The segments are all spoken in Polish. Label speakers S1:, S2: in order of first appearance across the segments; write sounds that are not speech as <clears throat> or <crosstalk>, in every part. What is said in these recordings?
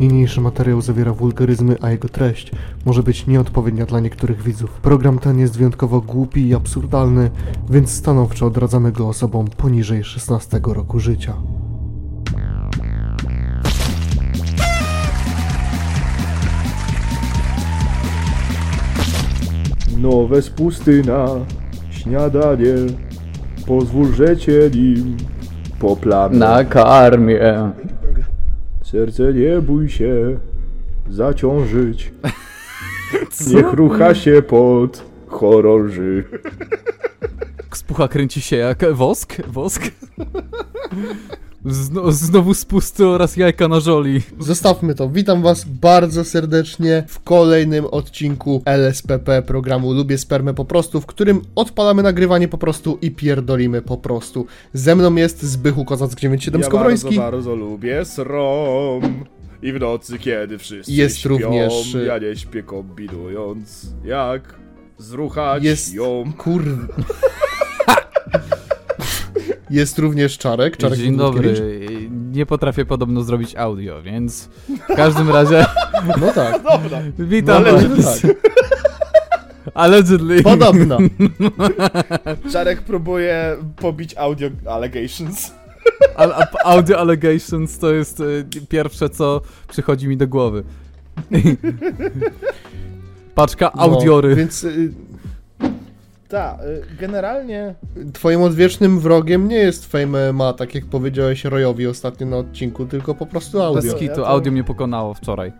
S1: Niniejszy materiał zawiera wulgaryzmy, a jego treść może być nieodpowiednia dla niektórych widzów. Program ten jest wyjątkowo głupi i absurdalny, więc stanowczo odradzamy go osobom poniżej 16 roku życia.
S2: Nowe spusty na śniadanie. Pozwól, że cię nim poplamę.
S3: Nakarmię.
S2: Serce nie bój się zaciążyć. <laughs> Niech rucha się pod chorąży.
S3: Spucha kręci się jak wosk? Wosk? Zno, znowu spusty oraz jajka na żoli.
S4: Zostawmy to. Witam Was bardzo serdecznie w kolejnym odcinku LSPP programu Lubię Spermę po prostu, w którym odpalamy nagrywanie po prostu i pierdolimy po prostu. Ze mną jest Zbychu Kozack 97
S2: Ja
S4: Skowroński.
S2: bardzo, bardzo lubię srom. I w nocy, kiedy wszyscy
S4: Jest
S2: śpią,
S4: również, y-
S2: ja nie śpię kombinując, jak zruchać
S4: Jest
S2: ją.
S4: kur... <laughs> Jest również Czarek. Czarek
S3: Dzień dobry. Nie potrafię podobno zrobić audio, więc w każdym razie <laughs>
S4: No tak.
S2: Dobra.
S3: witam
S4: No, ale
S3: was.
S4: tak. <laughs>
S3: Allegedly.
S4: Podobno. <laughs>
S2: Czarek próbuje pobić audio allegations.
S3: Al- audio allegations to jest y, pierwsze, co przychodzi mi do głowy. Paczka audiory.
S4: No, więc y,
S2: Tak, generalnie
S4: twoim odwiecznym wrogiem nie jest Fame MMA, tak jak powiedziałeś Royowi ostatnio na odcinku, tylko po prostu audio.
S3: Bez
S2: ja
S3: kitu,
S2: to-
S3: audio mnie pokonało wczoraj.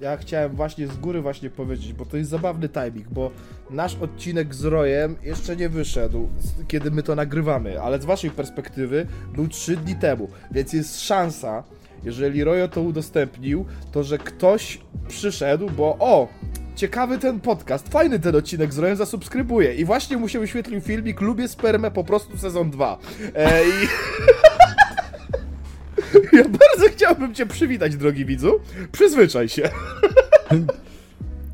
S2: Ja chciałem właśnie z góry właśnie powiedzieć, bo to jest zabawny timing, bo nasz odcinek z Rojem jeszcze nie wyszedł, kiedy my to nagrywamy, ale z waszej perspektywy był 3 dni temu, więc jest szansa, jeżeli Rojo to udostępnił, to że ktoś przyszedł, bo o, ciekawy ten podcast, fajny ten odcinek z Rojem, zasubskrybuję i właśnie mu się wyświetlił filmik Lubię spermę po prostu sezon 2. E, i... <laughs> Ja bardzo chciałbym cię przywitać, drogi widzu. Przyzwyczaj się.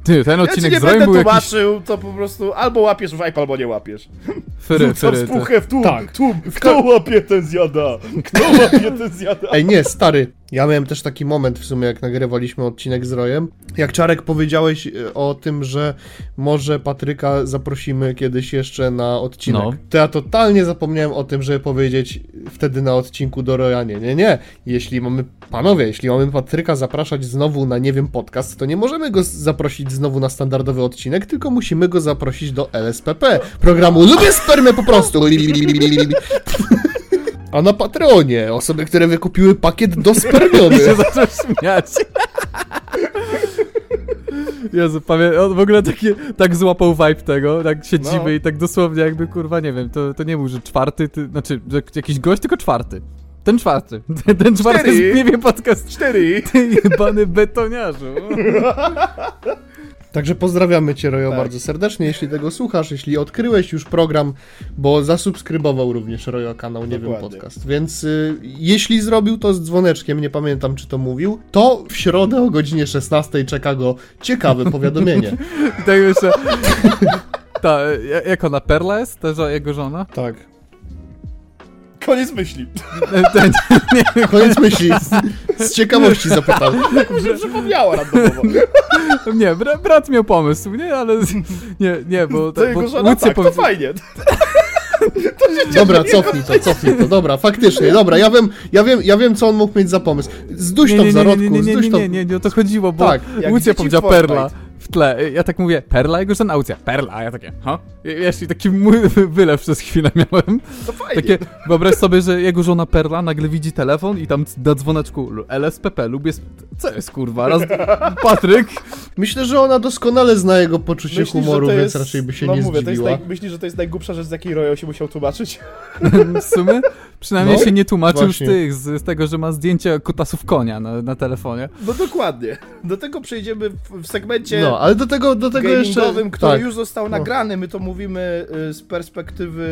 S3: Ty, ten
S2: Ja ci
S3: odcinek
S2: nie
S3: z Rojem
S2: będę
S3: był jakiś
S2: tłumaczył, to po prostu albo łapiesz w albo nie łapiesz.
S3: fyry,
S2: Rzucam
S3: fyry. to-
S2: spuchę w tłum,
S4: Tak.
S2: tłum. Kto łapie, ten zjada. Kto <laughs> łapie, ten zjada.
S4: Ej, nie, stary. Ja miałem też taki moment w sumie, jak nagrywaliśmy odcinek z Rojem. Jak Czarek powiedziałeś e, o tym, że może Patryka zaprosimy kiedyś jeszcze na odcinek.
S3: No.
S4: To ja totalnie zapomniałem o tym, żeby powiedzieć wtedy na odcinku do Roya. Nie, nie, nie. Jeśli mamy, panowie, jeśli mamy Patryka zapraszać znowu na, nie wiem, podcast, to nie możemy go zaprosić znowu na standardowy odcinek, tylko musimy go zaprosić do LSPP, programu Lubię Spermę po prostu. <laughs> A na Patreonie osoby, które wykupiły pakiet do spermiony. <laughs>
S3: się zaczął śmiać. Jezu, pamię... on w ogóle takie, tak złapał vibe tego, tak siedzimy
S2: No.
S3: i tak dosłownie jakby, kurwa, nie wiem, to, to nie był, że czwarty, ty, znaczy, że jakiś gość, tylko czwarty. Ten czwarty. Ten, <laughs> ten czwarty
S2: Cztery.
S3: wiem, podcast,
S2: Cztery.
S3: ty jebany betoniarzu. <laughs>
S4: Także pozdrawiamy Cię, Rojo,
S2: Tak.
S4: bardzo serdecznie, jeśli tego słuchasz, jeśli odkryłeś już program, bo zasubskrybował również Rojo kanał, nie wiem,
S2: Dokładnie.
S4: podcast. Więc y, jeśli zrobił to z dzwoneczkiem, nie pamiętam czy to mówił, to w środę o godzinie 16 czeka go ciekawe <laughs> powiadomienie.
S3: I tak jeszcze... <laughs> Ta, ja- jak ona, Perla jest? Ta jego żona?
S4: tak.
S2: Koniec myśli. <laughs>
S3: Ten, nie,
S4: Koniec myśli. Z, z ciekawości zapytał.
S2: Mi się przypomniała randomowo.
S3: nie, bra, brat miał pomysł, nie, ale... Nie, nie, bo...
S2: To jego żona, tak, to
S3: powie-
S2: fajnie. <laughs>
S4: Dobra, cofnij to, cofnij to, dobra, faktycznie, dobra, ja wiem, ja wiem, ja wiem co on mógł mieć za pomysł. Zduś to w zarodku,
S3: nie, nie, nie,
S4: zduś
S3: nie,
S4: to...
S3: nie, nie, nie, o to chodziło, bo
S4: Tak,
S2: jak
S3: Łucja
S2: dzieci w
S3: powiedział
S2: Fortnite.
S3: Perla w tle. Ja tak mówię, Perla, jego żona Łucja, Perla, a ja takie, ha? Wiesz, i taki mój <laughs> wylew przez chwilę miałem.
S2: To fajnie.
S3: Takie, wyobraź sobie, że jego żona Perla nagle widzi telefon i tam na dzwoneczku LSPP, lubię... Sp... Co jest, kurwa? Raz... Patryk?
S4: Myślę, że ona doskonale zna jego poczucie
S2: Myślisz,
S4: humoru,
S2: to
S4: więc
S2: jest-
S4: raczej by się
S2: no
S4: nie
S2: mówię, jest
S4: zdziwiła.
S2: naj... Myślisz, że to jest najgłupsza rzecz, z jakiej Royo się musiał tłumaczyć?
S3: W sumie przynajmniej
S4: No,
S3: się nie tłumaczył
S4: właśnie.
S3: z tych, z, z tego, że ma zdjęcia kutasów konia na, na telefonie.
S2: No dokładnie. Do tego przejdziemy w, w segmencie
S4: No, ale do tego, do tego jeszcze...
S2: który
S4: tak.
S2: już został
S4: No.
S2: nagrany. My to mówimy y, z perspektywy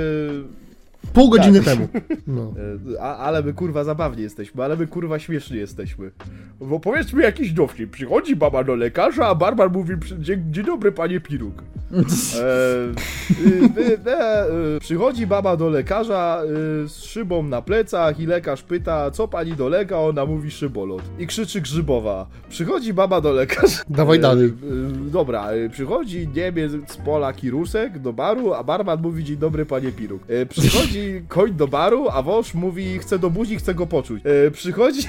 S4: Pół godziny temu. No. <laughs>
S2: E, A, ale my kurwa zabawni jesteśmy, ale my kurwa śmieszni jesteśmy. Bo powiedzmy jakiś dowcip. Przychodzi baba do lekarza, a barbar mówi dzień, dzień dobry panie Piruk. E, y, y, e, y, przychodzi baba do lekarza y, z szybą na plecach i lekarz pyta, co pani dolega, ona mówi szybolot. I krzyczy grzybowa. Przychodzi baba do lekarza.
S4: Dawaj
S2: E,
S4: dalej.
S2: y, Dobra, y, przychodzi Niemiec z pola Kirusek do baru, a barman mówi dzień dobry panie Piruk. E, Przychodzi koń do baru, a wąż mówi chce do buzi, chce go poczuć. E, Przychodzi...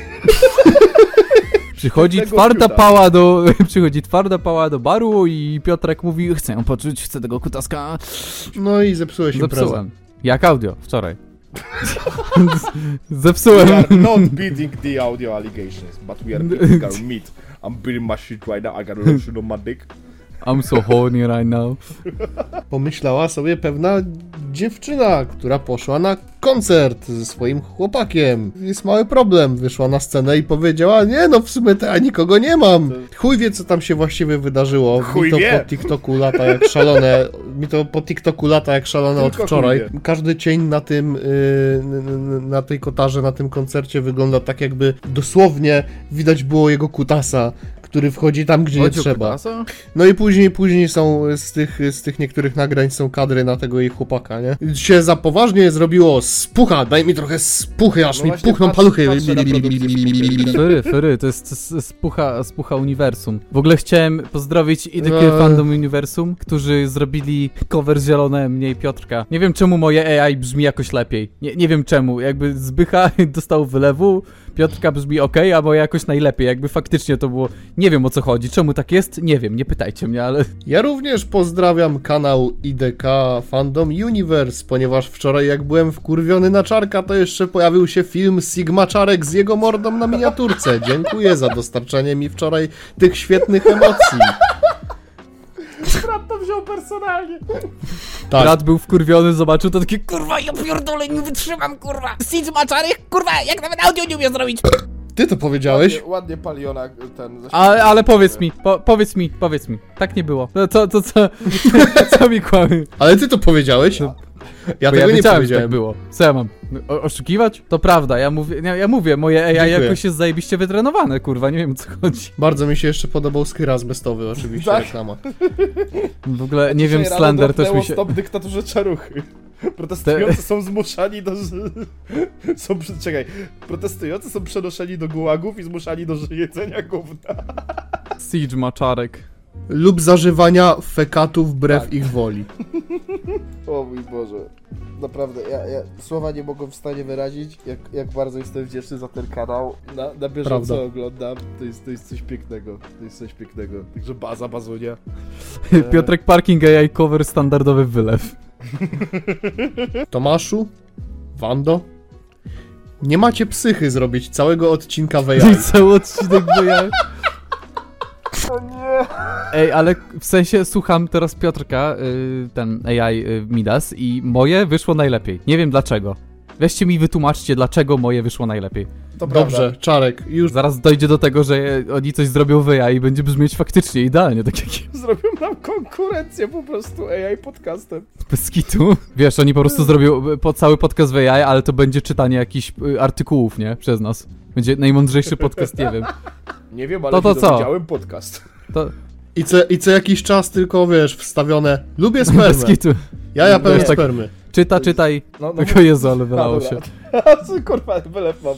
S3: Przychodzi
S2: Tego
S3: twarda pała do. <laughs> Przychodzi twarda pała do baru i Piotrek mówi, chcę ją poczuć, chcę tego kutaska.
S4: no i zepsułeś imprezę.
S3: Zepsułem. Jak audio, wczoraj. <laughs>
S2: We
S3: Zepsułem.
S2: are not beating the audio allegations, but we are beating our meat. I'm beating my shit right now, I got lotion on my dick.
S3: I'm so horny right now.
S4: Pomyślała sobie pewna dziewczyna, która poszła na koncert ze swoim chłopakiem. Jest mały problem. Wyszła na scenę i powiedziała, nie no, w sumie to ja nikogo nie mam. Chuj wie, co tam się właściwie wydarzyło.
S2: Chuj
S4: mi to
S2: wie.
S4: po TikToku lata jak szalone. mi to po TikToku lata jak szalone od
S2: Tylko
S4: wczoraj.
S2: chuj
S4: Każdy cień na tym, yy, n- na tej kotarze, na tym koncercie wygląda tak jakby dosłownie widać było jego kutasa, który wchodzi tam, gdzie nie trzeba.
S3: kutasa?
S4: No i później, później są z tych, z tych niektórych nagrań są kadry na tego jej chłopaka, nie? Się za poważnie zrobiło spucha, daj mi trochę spuchy, aż
S2: No
S4: mi puchną
S2: patrzę-
S4: paluchy.
S2: patrzę na produkcję
S3: Fery, fery, to jest s- spucha, spucha uniwersum. W ogóle chciałem pozdrowić IDK
S4: Eee.
S3: Fandom Uniwersum, którzy zrobili cover zielone mnie i Piotrka. Nie wiem czemu moje AI brzmi jakoś lepiej. Nie, nie wiem czemu. Jakby Zbycha <laughs> dostał wylewu, Piotrka brzmi ok, a jakoś najlepiej. Jakby faktycznie to było... Nie wiem o co chodzi. Czemu tak jest? Nie wiem, nie pytajcie mnie, ale...
S4: Ja również pozdrawiam kanał IDK Fandom Universe, ponieważ wczoraj jak byłem wkurwiony na Czarka, to jeszcze pojawił się film Sigma Czarek z jego mordą na miniaturce. Dziękuję za dostarczenie mi wczoraj tych świetnych emocji. Tak,
S3: Brat był wkurwiony, zobaczył to takie kurwa, ja pierdolę, nie wytrzymam, kurwa. Siege Maczarek, kurwa, jak nawet audio nie umie zrobić.
S4: ty to powiedziałeś?
S2: Ładnie, ładnie paliona ten...
S3: Ale, ale powiedz mi, po, powiedz mi, powiedz mi. Tak nie było. No to, to, co, <laughs> co mi kłamie?
S4: Ale ty to powiedziałeś? <laughs> Ja
S3: Bo
S4: tego
S3: ja
S4: nie
S3: wiedziałem, że
S4: powiedziałem.
S3: tak było. Co ja mam? O, oszukiwać? To prawda, ja mówię, ja, ja mówię, moje AI
S4: Dziękuję.
S3: jakoś jest zajebiście wytrenowane, kurwa, nie wiem o co chodzi.
S4: Bardzo mi się jeszcze podobał skóra azbestowy, oczywiście,
S2: Tak.
S4: reklama. <laughs>
S3: W ogóle, nie wiem,
S2: Dzisiaj rano
S3: Slender też mi się...
S2: Stop dyktaturze czaruchy. Protestujący są zmuszani do... <laughs> Są, przy- czekaj, protestujący są przenoszeni do gułagów i zmuszani do jedzenia gówna.
S3: Siege Maczarek.
S4: Lub zażywania fekatów wbrew
S2: Tak.
S4: ich woli. <laughs>
S2: O mój Boże. Naprawdę, ja, ja słowa nie mogą w stanie wyrazić, jak, jak bardzo jestem wdzięczny za ten kanał. Na, na bieżąco
S4: Prawda.
S2: oglądam. To jest, to jest coś pięknego. To jest coś pięknego. Także baza, bazunia. <laughs>
S3: Piotrek Parking AI cover standardowy wylew. <laughs>
S4: Tomaszu? Wando? Nie macie psychy zrobić całego odcinka w AI.
S3: cały odcinek wyjechał. Ej, ale w sensie słucham teraz Piotrka, y, ten AI y, Midas i moje wyszło najlepiej. Nie wiem dlaczego. Weźcie mi wytłumaczcie, dlaczego moje wyszło najlepiej.
S2: To
S4: Dobrze,
S2: prawda.
S4: Czarek, już
S3: Zaraz dojdzie do tego, że oni coś zrobią w AI i będzie brzmieć faktycznie idealnie, tak jak <laughs>
S2: Zrobią nam konkurencję po prostu AI podcastem.
S3: bez kitu. Wiesz, oni po prostu zrobią y, po cały podcast w AI, ale to będzie czytanie jakichś y, artykułów, nie? Przez nas. Będzie najmądrzejszy podcast, nie wiem.
S2: Nie wiem, ale
S3: To to co?
S2: podcast.
S3: To
S4: i co, i co jakiś czas tylko, wiesz, wstawione lubię <laughs> spermę.
S3: kitu.
S4: Ja pełen
S3: tak-
S4: spermy.
S3: Czyta, czytaj.
S2: No, no,
S3: Tylko Jezu, ale wylało
S2: A,
S3: się. <laughs>
S2: Kurwa, wylew mam.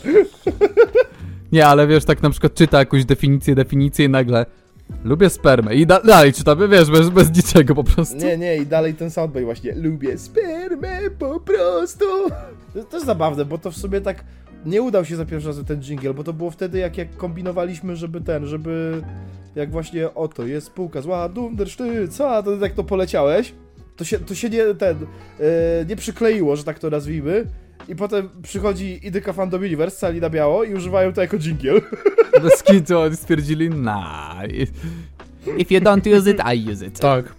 S2: <laughs>
S3: Nie, ale wiesz, tak na przykład czyta jakąś definicję, definicję i nagle lubię spermę i da dalej czytamy, wiesz, bez, bez niczego po prostu.
S2: Nie, nie, i dalej ten soundbite właśnie. Lubię spermę po prostu. To, to jest zabawne, bo to w sumie tak nie udał się za pierwszy raz ten jingle, bo to było wtedy, jak, jak kombinowaliśmy, żeby ten, żeby jak właśnie oto jest spółka zła, Dundersztyt, co, to jak to poleciałeś, to się, to się nie ten, e, nie przykleiło, że tak to nazwijmy. I potem przychodzi IDK Fandom Universe, cali na biało i używają to jako jingle. <laughs>
S3: Bez kitu oni stwierdzili, nah. If you don't use it, I use it.
S4: Tak.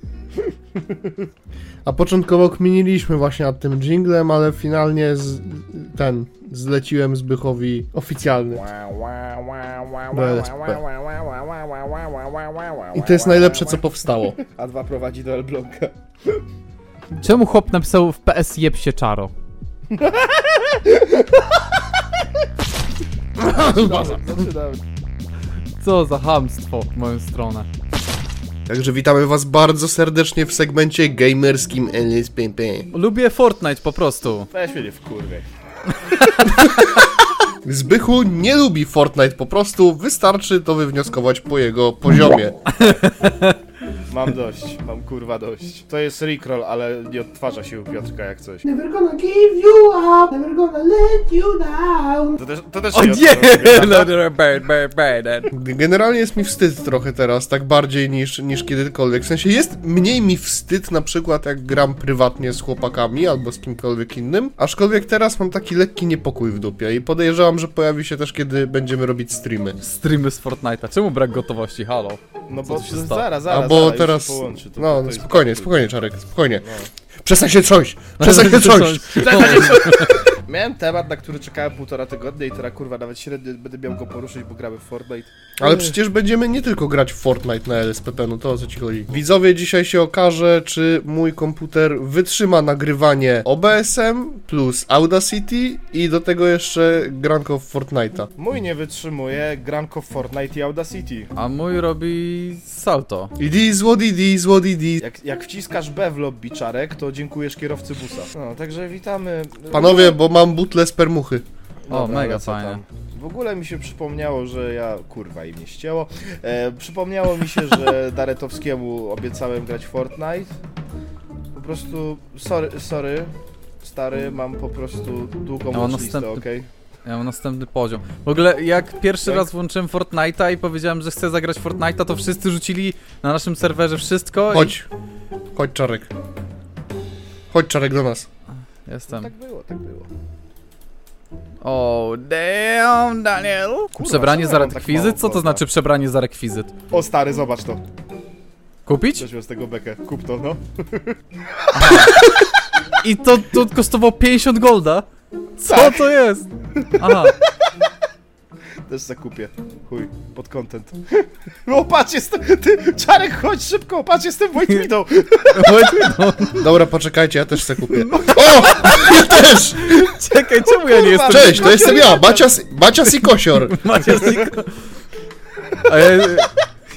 S4: <laughs> A początkowo kminiliśmy właśnie nad tym jinglem, ale finalnie z, ten zleciłem Zbychowi oficjalny. I to jest najlepsze, co powstało.
S2: A2 prowadzi do Elbląga.
S3: Czemu chłop napisał w PS jeb się czaro? <laughs>
S2: Zaczynamy.
S3: Co za hamstwo w moją stronę.
S4: Także witamy was bardzo serdecznie w segmencie gamerskim LSPP.
S3: Lubię Fortnite po prostu.
S2: Weź mnie nie w kurwie. <laughs>
S4: Zbychu nie lubi Fortnite po prostu, wystarczy to wywnioskować po jego poziomie. <laughs>
S2: Mam dość, mam kurwa dość. To jest Rickroll, ale nie odtwarza się u Piotrka jak coś.
S5: Never gonna give you up, never gonna let you down.
S2: To też, to też
S3: O
S2: nie odtwarza
S3: No, no, bad, bad.
S4: Generalnie jest mi wstyd trochę teraz, tak bardziej niż, niż kiedykolwiek. W sensie jest mniej mi wstyd na przykład jak gram prywatnie z chłopakami albo z kimkolwiek innym, aczkolwiek teraz mam taki lekki niepokój w dupie i podejrzewam, że pojawi się też kiedy będziemy robić streamy.
S3: Streamy z Fortnite'a. Czemu brak gotowości? Halo.
S2: No
S3: Co
S2: bo
S3: tu się stało?
S2: zaraz, zaraz,
S4: A bo
S2: już
S4: teraz.
S2: połączy. To,
S4: no,
S2: jest
S4: spokojnie, spokojnie, Czarek, spokojnie. Przestań się trząść! Przestań się trząść!
S2: Miałem temat, na który czekałem półtora tygodnia i teraz kurwa nawet średnio będę miał go poruszyć, bo gramy w Fortnite.
S4: Ale przecież będziemy nie tylko grać w Fortnite na LSPP, no to o co ci chodzi? Widzowie, dzisiaj się okaże, czy mój komputer wytrzyma nagrywanie OBS-em plus Audacity i do tego jeszcze granko w Fortnite'a.
S2: Mój nie wytrzymuje granko w Fortnite i Audacity.
S3: A mój robi salto.
S4: It is what it is, what it is.
S2: Jak, jak wciskasz B w lobby czarek, to dziękujesz kierowcy busa. No, także witamy.
S4: Panowie, bo mam butlę spermuchy.
S3: O, mega
S2: lecę
S3: fajnie.
S2: tam. W ogóle mi się przypomniało, że ja. Kurwa, i mnie ścięło. E, przypomniało mi się, że <laughs> Daretowskiemu obiecałem grać Fortnite. Po prostu. Sorry, sorry. Stary, mam po prostu długą
S3: No,
S2: watchlistę,
S3: następny-
S2: okej?
S3: Ja mam następny poziom. W ogóle jak pierwszy
S2: Tak?
S3: raz włączyłem Fortnite'a i powiedziałem, że chcę zagrać Fortnite'a, to wszyscy rzucili na naszym serwerze wszystko
S4: Chodź. Chodź, Czarek. Chodź, Czarek, do nas.
S3: Jestem.
S2: Tak było, tak było.
S3: O, damn, Daniel.
S2: Kurwa,
S3: przebranie za
S2: tak
S3: rekwizyt?
S2: mało
S3: Co to
S2: golda?
S3: znaczy przebranie za rekwizyt?
S2: O stary, zobacz to.
S3: Kupić?
S2: Weźmy z tego bekę. Kup to, no.
S3: I to, to kosztowało 50 golda? Co
S2: Tak.
S3: to jest? Aha,
S2: Też zakupię. Chuj, pod content. <laughs> O, patrz, jestem... Ty, Czarek, chodź szybko, patrz, jestem <laughs> White Widow.
S4: Dobra, poczekajcie, ja też chcę kupię. <laughs> O! Ja też!
S3: czekaj, czemu ja nie
S2: Kurwa,
S3: jestem...
S4: Cześć, to jestem ja, Bacias, Bacias i Kosior.
S3: Macie Ziko. A ja...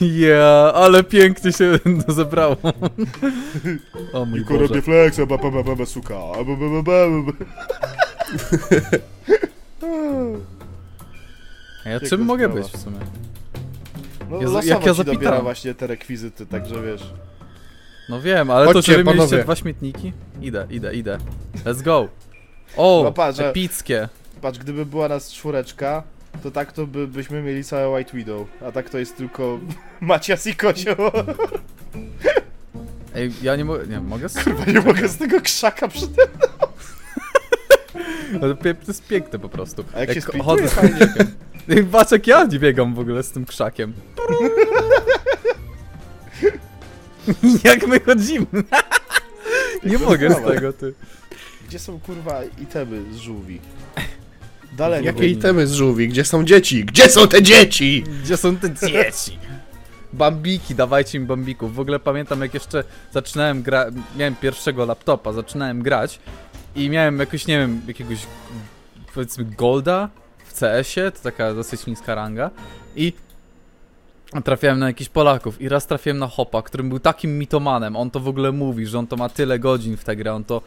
S3: Ja, ale pięknie się zebrało. O mój
S2: Tylko
S3: Boże.
S2: robię flexa, ba, ba, ba, ba, ba, suka. Ba, ba, ba, ba, ba.
S3: A ja czym mogę
S2: sprawa.
S3: być w sumie?
S2: No, losowo
S3: jak ja
S2: ci dobiera właśnie te rekwizyty, także wiesz.
S3: No wiem, ale to,
S4: Chodźcie,
S3: że wy mieliście
S4: panowie.
S3: dwa śmietniki? Idę, idę, idę. Let's go. O,
S2: No patrz,
S3: epickie.
S2: Patrz, gdyby była nas czwóreczka, to tak to by, byśmy mieli całe White Widow. A tak to jest tylko <laughs> Macias i Kozioł. <laughs>
S3: Ej, ja nie mogę, nie mogę?
S2: Kurwa, nie mogę z tego krzaka przy tym. <laughs>
S3: Ale pie- To jest piękne po prostu.
S2: A jak się sprintuje,
S3: chodzę z <laughs> Patrz jak ja nie biegam w ogóle z tym krzakiem. <laughs> jak my chodzimy. <laughs> nie mogę z tego, ty.
S2: Gdzie są kurwa itemy z żółwi? Dalej.
S4: Jakie itemy z żółwi? Gdzie są dzieci? Gdzie są te dzieci?
S3: Gdzie są te dzieci? Bambiki, dawajcie mi bambików. W ogóle pamiętam jak jeszcze zaczynałem grać, miałem pierwszego laptopa, zaczynałem grać i miałem jakoś, nie wiem, jakiegoś powiedzmy golda CS-ie, to taka dosyć niska ranga i trafiałem na jakichś Polaków i raz trafiłem na Hopa, którym był takim mitomanem, on to w ogóle mówi, że on to ma tyle godzin w tę grę, on to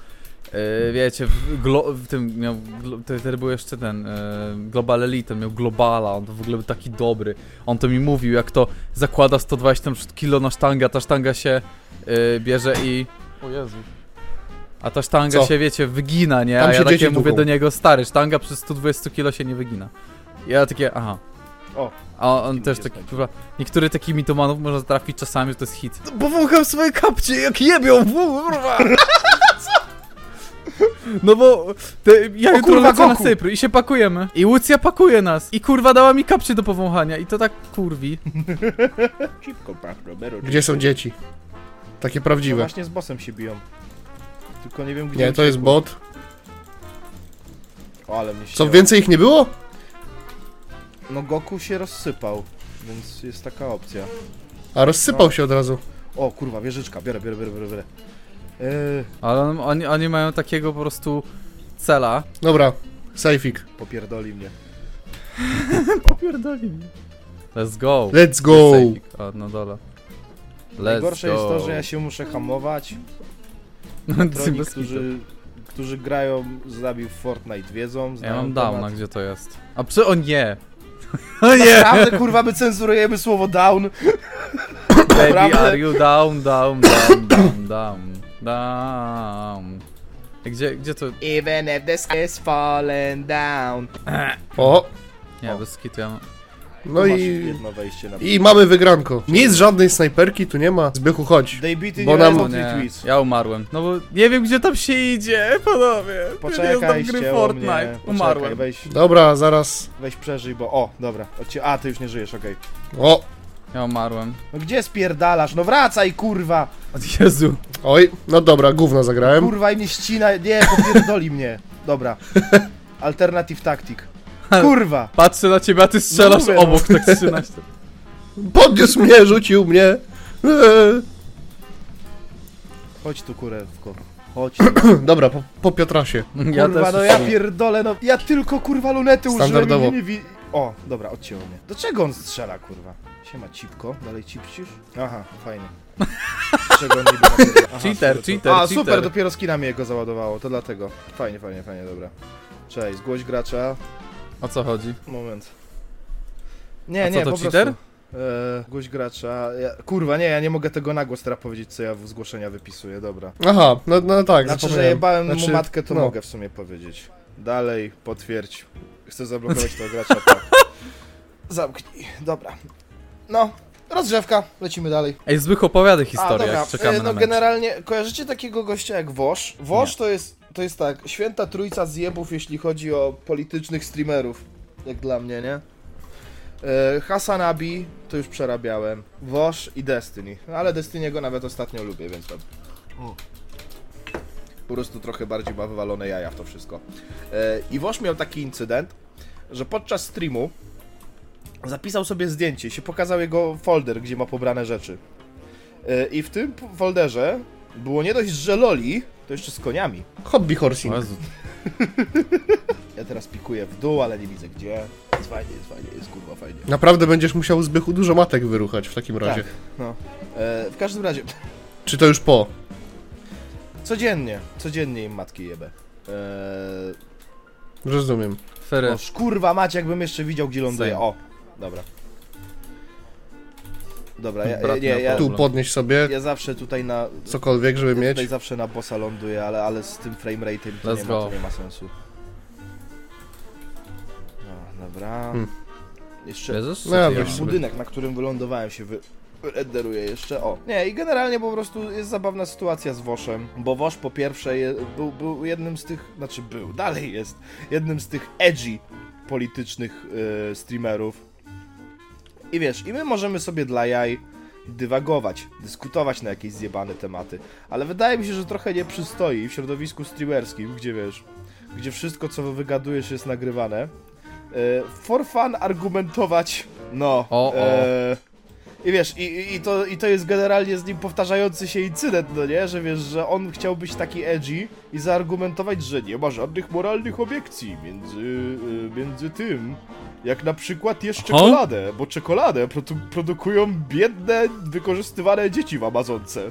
S3: Yy, wiecie, w, glo, w tym miał, wtedy był jeszcze ten yy, Global Elite, on miał Globala, on to w ogóle był taki dobry. On to mi mówił, jak to zakłada 120 tam kilo na sztangę, ta sztanga się yy, bierze i... O Jezu. A ta sztanga
S4: Co?
S3: się, wiecie, wygina, nie?
S4: Tam
S3: a
S4: się
S3: ja takie mówię do niego, stary, sztanga przez 120 kilo się nie wygina. I ja takie, aha.
S2: O,
S3: A on
S2: Kim
S3: też taki, kurwa, niektóry takich mitomanów można trafić czasami, że to jest hit. Powącham swoje kapcie, jak jebią, kurwa! No bo te, ja jutro
S2: kurwa,
S3: lecę na
S2: Goku!
S3: Cypr i się pakujemy. I Łucja pakuje nas. I kurwa dała mi kapcie do powąchania. I to tak kurwi.
S2: szybko, Romero.
S4: Gdzie są dzieci? Takie
S2: No
S4: prawdziwe.
S2: właśnie z bossem się biją. Tylko nie wiem gdzie
S4: Nie, to jest bot.
S2: O, ale mnie
S4: Co,
S2: ścięło.
S4: więcej ich nie było?
S2: No Goku się rozsypał, więc jest taka opcja.
S4: A rozsypał
S2: No.
S4: się od razu.
S2: O kurwa, wieżyczka, biorę, biorę, biorę, biorę. biorę. Eee,
S3: Ale on, oni, oni mają takiego po prostu cela.
S4: Dobra, sejfik.
S2: Popierdoli mnie. <laughs>
S3: Popierdoli mnie. Let's go.
S4: Let's go!
S3: Sejfik. O, no dole. Let's
S2: Najgorsze
S3: go.
S2: jest to, że ja się muszę hamować.
S3: No,
S2: Troni,
S3: bez kitu.
S2: którzy, którzy grają z nami w Fortnite wiedzą,
S3: Ja mam
S2: temat.
S3: downa, gdzie to jest? A przy... O nie! <laughs> O nie!
S2: Naprawdę, kurwa, my cenzurujemy słowo down.
S3: Baby,
S2: Naprawdę?
S3: are you down, down, down, down, down, down. Gdzie, gdzie to...
S2: Even if the sky is falling down. <clears throat>
S4: O,
S3: Nie,
S2: O.
S3: bez kitu ja mam...
S4: no
S2: Tu
S4: i...
S2: jedno wejście na
S4: I mamy wygranko. Nic, żadnej snajperki tu nie ma. Zbychu, chodź.
S2: In
S4: Bo
S2: your
S4: nam-
S3: O nie, ja umarłem. No bo nie wiem, gdzie tam się idzie, panowie. Ja nie
S2: Poczekaj,
S3: gry
S2: ścięło
S3: Fortnite.
S2: mnie. Poczekaj,
S3: Umarłem.
S2: weź,
S4: Dobra, zaraz.
S2: weź przeżyj, bo... O, dobra. A, ty już nie żyjesz, okej.
S4: O,
S3: Ja umarłem.
S2: No gdzie spierdalasz? No wracaj, kurwa!
S3: Od Jezu.
S4: oj, no dobra, gówno zagrałem.
S2: Kurwa i mnie ścina... Nie, popierdoli mnie. Dobra. <laughs> Alternative tactic. <laughs> Kurwa!
S3: Patrzę na ciebie, a ty strzelasz
S2: mówię, no.
S3: obok, tak 13. <laughs>
S4: Podniósł mnie, rzucił mnie. Eee.
S2: Chodź tu, kurewko. Chodź. <clears throat>
S4: Dobra, po, po Piotrasie.
S3: Ja
S2: kurwa,
S3: też
S2: no ja
S3: strzelam.
S2: pierdolę, no. Ja tylko, kurwa, lunety użyłem
S4: Standardowo.
S2: mnie nie wi... O, dobra, odcięło mnie. Do czego on strzela, kurwa? Siema, cipko. Dalej cipcisz? Aha, fajnie. <laughs> Czego on niby napierdala? Aha,
S3: Cheater,
S2: super,
S3: cheater,
S2: A,
S3: cheater.
S2: super, dopiero skinami jego załadowało, to dlatego. Fajnie, fajnie, fajnie, dobra. Cześć, zgłoś gracza.
S3: O co chodzi?
S2: Moment. Nie,
S3: A co
S2: nie,
S3: to,
S2: po
S3: cheater?
S2: prostu. E, zgłoś gracza. Ja, kurwa, nie, ja nie mogę tego na głos teraz powiedzieć, co ja w zgłoszenia wypisuję, dobra.
S4: Aha, no, no tak,
S2: Znaczy, że
S4: zapomniałem.
S2: jebałem
S4: Znaczy,
S2: mu matkę, to
S4: no.
S2: mogę w sumie powiedzieć. Dalej, potwierdź. Chcę zablokować tego gracza, tak. <laughs> Zamknij, dobra. No, rozgrzewka, lecimy dalej.
S3: Ej, Zbych opowiada
S2: A,
S3: historię,
S2: dobra,
S3: jak czekamy
S2: e, no
S3: na mecz.
S2: generalnie, kojarzycie takiego gościa jak Wosz? Wosz to jest, to jest tak, święta trójca zjebów, jeśli chodzi o politycznych streamerów, jak dla mnie, nie? E, Hasanabi, to już przerabiałem, Wosz i Destiny, ale Destiny'ego nawet ostatnio lubię, więc tam... Po prostu trochę bardziej ma wywalone jaja w to wszystko. E, I Wosz miał taki incydent, że podczas streamu zapisał sobie zdjęcie, się pokazał jego folder, gdzie ma pobrane rzeczy. E, I w tym folderze było nie dość, że loli, to jeszcze z koniami.
S4: Hobby horsing.
S3: Jezu.
S2: Ja teraz pikuję w dół, ale nie widzę gdzie. Jest fajnie, jest fajnie, jest kurwa fajnie.
S4: Naprawdę będziesz musiał Zbychu dużo matek wyruchać w takim razie.
S2: Tak, no. E, w każdym razie,
S4: Czy to już po?
S2: codziennie, codziennie im matki jebę. E,
S4: Rozumiem.
S3: Fery.
S2: no, kurwa mać, jakbym jeszcze widział, gdzie ląduje.
S3: Same.
S2: O, dobra. Dobra, ja,
S3: Brat
S2: nie,
S3: miał
S2: ja,
S4: Tu podnieś sobie
S2: ja zawsze tutaj na...
S4: cokolwiek, żeby
S2: Ja
S4: mieć.
S2: tutaj zawsze na bossa ląduję, ale, ale z tym framerate'em to,
S3: Let's
S2: nie ma,
S3: go.
S2: to nie ma sensu. No, dobra.
S4: Hmm.
S2: Jeszcze
S3: Bierzesz?
S4: No ja
S3: ty
S2: budynek, na którym wylądowałem się wy... renderuje jeszcze. O. Nie, i generalnie po prostu jest zabawna sytuacja z Woszem, bo Wosz po pierwsze je, był, był jednym z tych, znaczy był, dalej jest, jednym z tych edgy politycznych e, streamerów. I wiesz, i my możemy sobie dla jaj dywagować, dyskutować na jakieś zjebane tematy, ale wydaje mi się, że trochę nie przystoi w środowisku streamerskim, gdzie wiesz, gdzie wszystko co wygadujesz jest nagrywane. E, for fun argumentować, no.
S3: O, o.
S2: E, I wiesz, i, i, to, i to jest generalnie z nim powtarzający się incydent, no nie? Że wiesz, że on chciał być taki edgy i zaargumentować, że nie ma żadnych moralnych obiekcji między, y, między tym, jak na przykład jesz czekoladę, bo czekoladę produ produkują biedne, wykorzystywane dzieci w Amazonce. <laughs>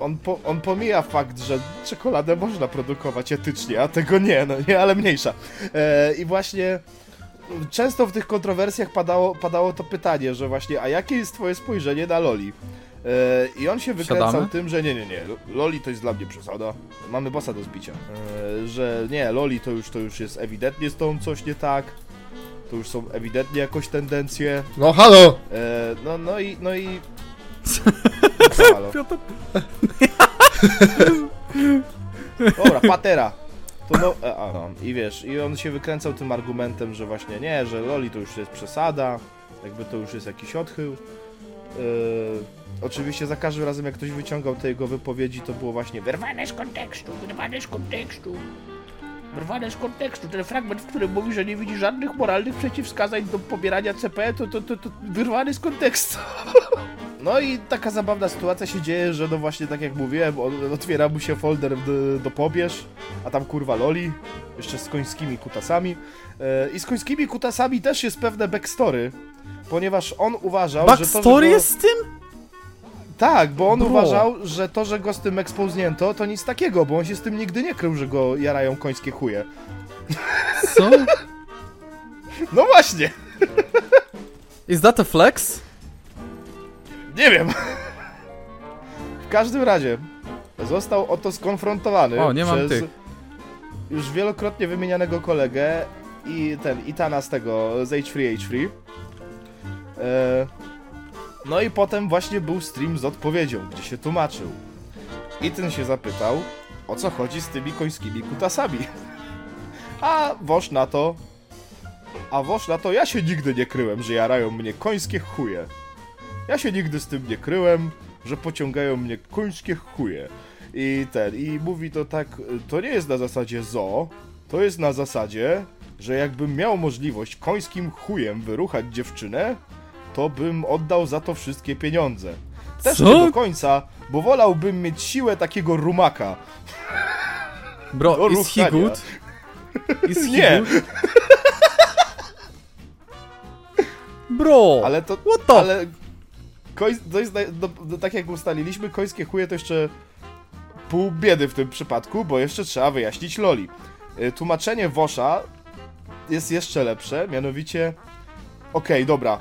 S2: On, po, on pomija fakt, że czekoladę można produkować etycznie, a tego nie, no nie, ale mniejsza. E, I właśnie często w tych kontrowersjach padało, padało to pytanie, że właśnie, a jakie jest twoje spojrzenie na Loli? E, I on się wykręcał
S3: Siadamy?
S2: tym, że nie, nie, nie, Loli to jest dla mnie przesada. Mamy bossa do zbicia. E, że nie, Loli to już, to już jest ewidentnie z tą coś nie tak. To już są ewidentnie jakoś tendencje.
S4: No halo!
S2: E, no, no i, no i... Co, <laughs> halo?
S3: Piotr.
S2: Dobra, patera. No, e, a, no, i wiesz, i on się wykręcał tym argumentem, że właśnie nie, że Loli to już jest przesada, jakby to już jest jakiś odchył. Yy, oczywiście za każdym razem, jak ktoś wyciągał te jego wypowiedzi, to było właśnie
S5: Wyrwane z kontekstu, wyrwane z kontekstu. Wyrwane z kontekstu. Ten fragment, w którym mówi, że nie widzi żadnych moralnych przeciwwskazań do pobierania CP, to, to, to, to wyrwany z kontekstu. <laughs>
S2: No i taka zabawna sytuacja się dzieje, że no właśnie tak jak mówiłem, otwiera mu się folder do, do pobierz, a tam kurwa loli, jeszcze z końskimi kutasami. E, I z końskimi kutasami też jest pewne backstory, ponieważ on uważał, że to,
S3: Backstory
S2: go...
S3: jest z tym?
S2: Tak, bo on
S3: Bro.
S2: uważał, że to, że go z tym expoznięto, to nic takiego, bo on się z tym nigdy nie krył, że go jarają końskie chuje.
S3: Co? <laughs>
S2: No właśnie,
S3: Is that a flex?
S2: Nie wiem. W każdym razie został oto skonfrontowany
S3: O, nie mam
S2: przez
S3: tych.
S2: już wielokrotnie wymienianego kolegę i ten Itana z tego z H3 H3. E, no i potem właśnie był stream z odpowiedzią, gdzie się tłumaczył. I ten się zapytał, o co chodzi z tymi końskimi kutasami. <laughs> A Wosz na to... A Wosz na to, ja się nigdy nie kryłem, że jarają mnie końskie chuje. Ja się nigdy z tym nie kryłem, że pociągają mnie końskie chuje. I ten, i mówi to tak, to nie jest na zasadzie zo, to jest na zasadzie, że jakbym miał możliwość końskim chujem wyruchać dziewczynę, to bym oddał za to wszystkie pieniądze. Też
S3: Co?
S2: nie do końca, bo wolałbym mieć siłę takiego rumaka.
S3: Bro,
S2: Do
S3: is he good? Is he <laughs>
S2: Nie.
S3: good? <laughs> Bro,
S2: Ale to.
S3: what the...
S2: Ale. To jest, no, no, tak jak ustaliliśmy, końskie chuje to jeszcze pół biedy w tym przypadku, bo jeszcze trzeba wyjaśnić Loli. Y, Tłumaczenie Wosza jest jeszcze lepsze, mianowicie. Okej, dobra.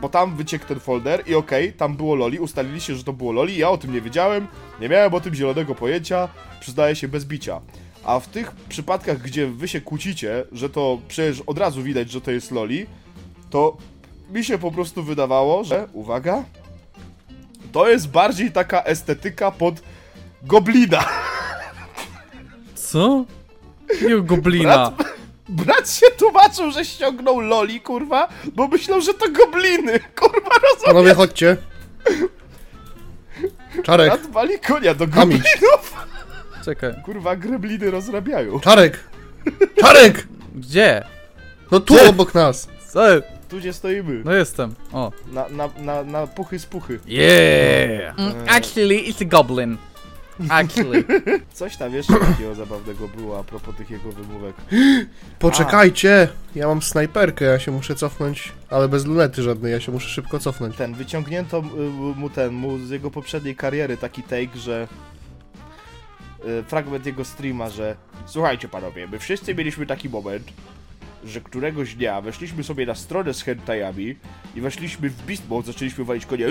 S2: Bo tam wyciekł ten folder i okej, tam było Loli, ustaliliście, że to było Loli, ja o tym nie wiedziałem, nie miałem o tym zielonego pojęcia, przyznaję się bez bicia. A w tych przypadkach, gdzie wy się kłócicie, że to przecież od razu widać, że to jest Loli, to mi się po prostu wydawało, że, uwaga, to jest bardziej taka estetyka pod goblina.
S3: Co? Jakiego goblina?
S2: Brat, brat się tłumaczył, że ściągnął loli, kurwa, bo myślał, że to gobliny, <laughs> kurwa, rozumiesz?
S4: Panowie, chodźcie. Czarek,
S2: Brat wali konia do
S4: Amić.
S2: goblinów.
S3: Czekaj,
S2: Kurwa, grebliny rozrabiają.
S4: Czarek! Czarek!
S3: gdzie?
S4: No tu
S3: Gdzie?
S4: obok nas.
S3: Co?
S2: Tu gdzie stoimy,
S3: No jestem, o.
S2: na, na, na, na puchy z puchy.
S3: Yeah! Mm, actually, it's a goblin. Actually. <laughs>
S2: Coś tam jeszcze takiego zabawnego było a propos tych jego wymówek. <gasps>
S4: Poczekajcie, ja mam snajperkę, ja się muszę cofnąć, ale bez lunety żadnej, ja się muszę szybko cofnąć.
S2: Ten, wyciągnięto y, mu ten, mu z jego poprzedniej kariery taki take, że y, fragment jego streama, że słuchajcie panowie, my wszyscy mieliśmy taki moment, że któregoś dnia weszliśmy sobie na stronę z hentajami i weszliśmy w Beast Mode, zaczęliśmy walić konie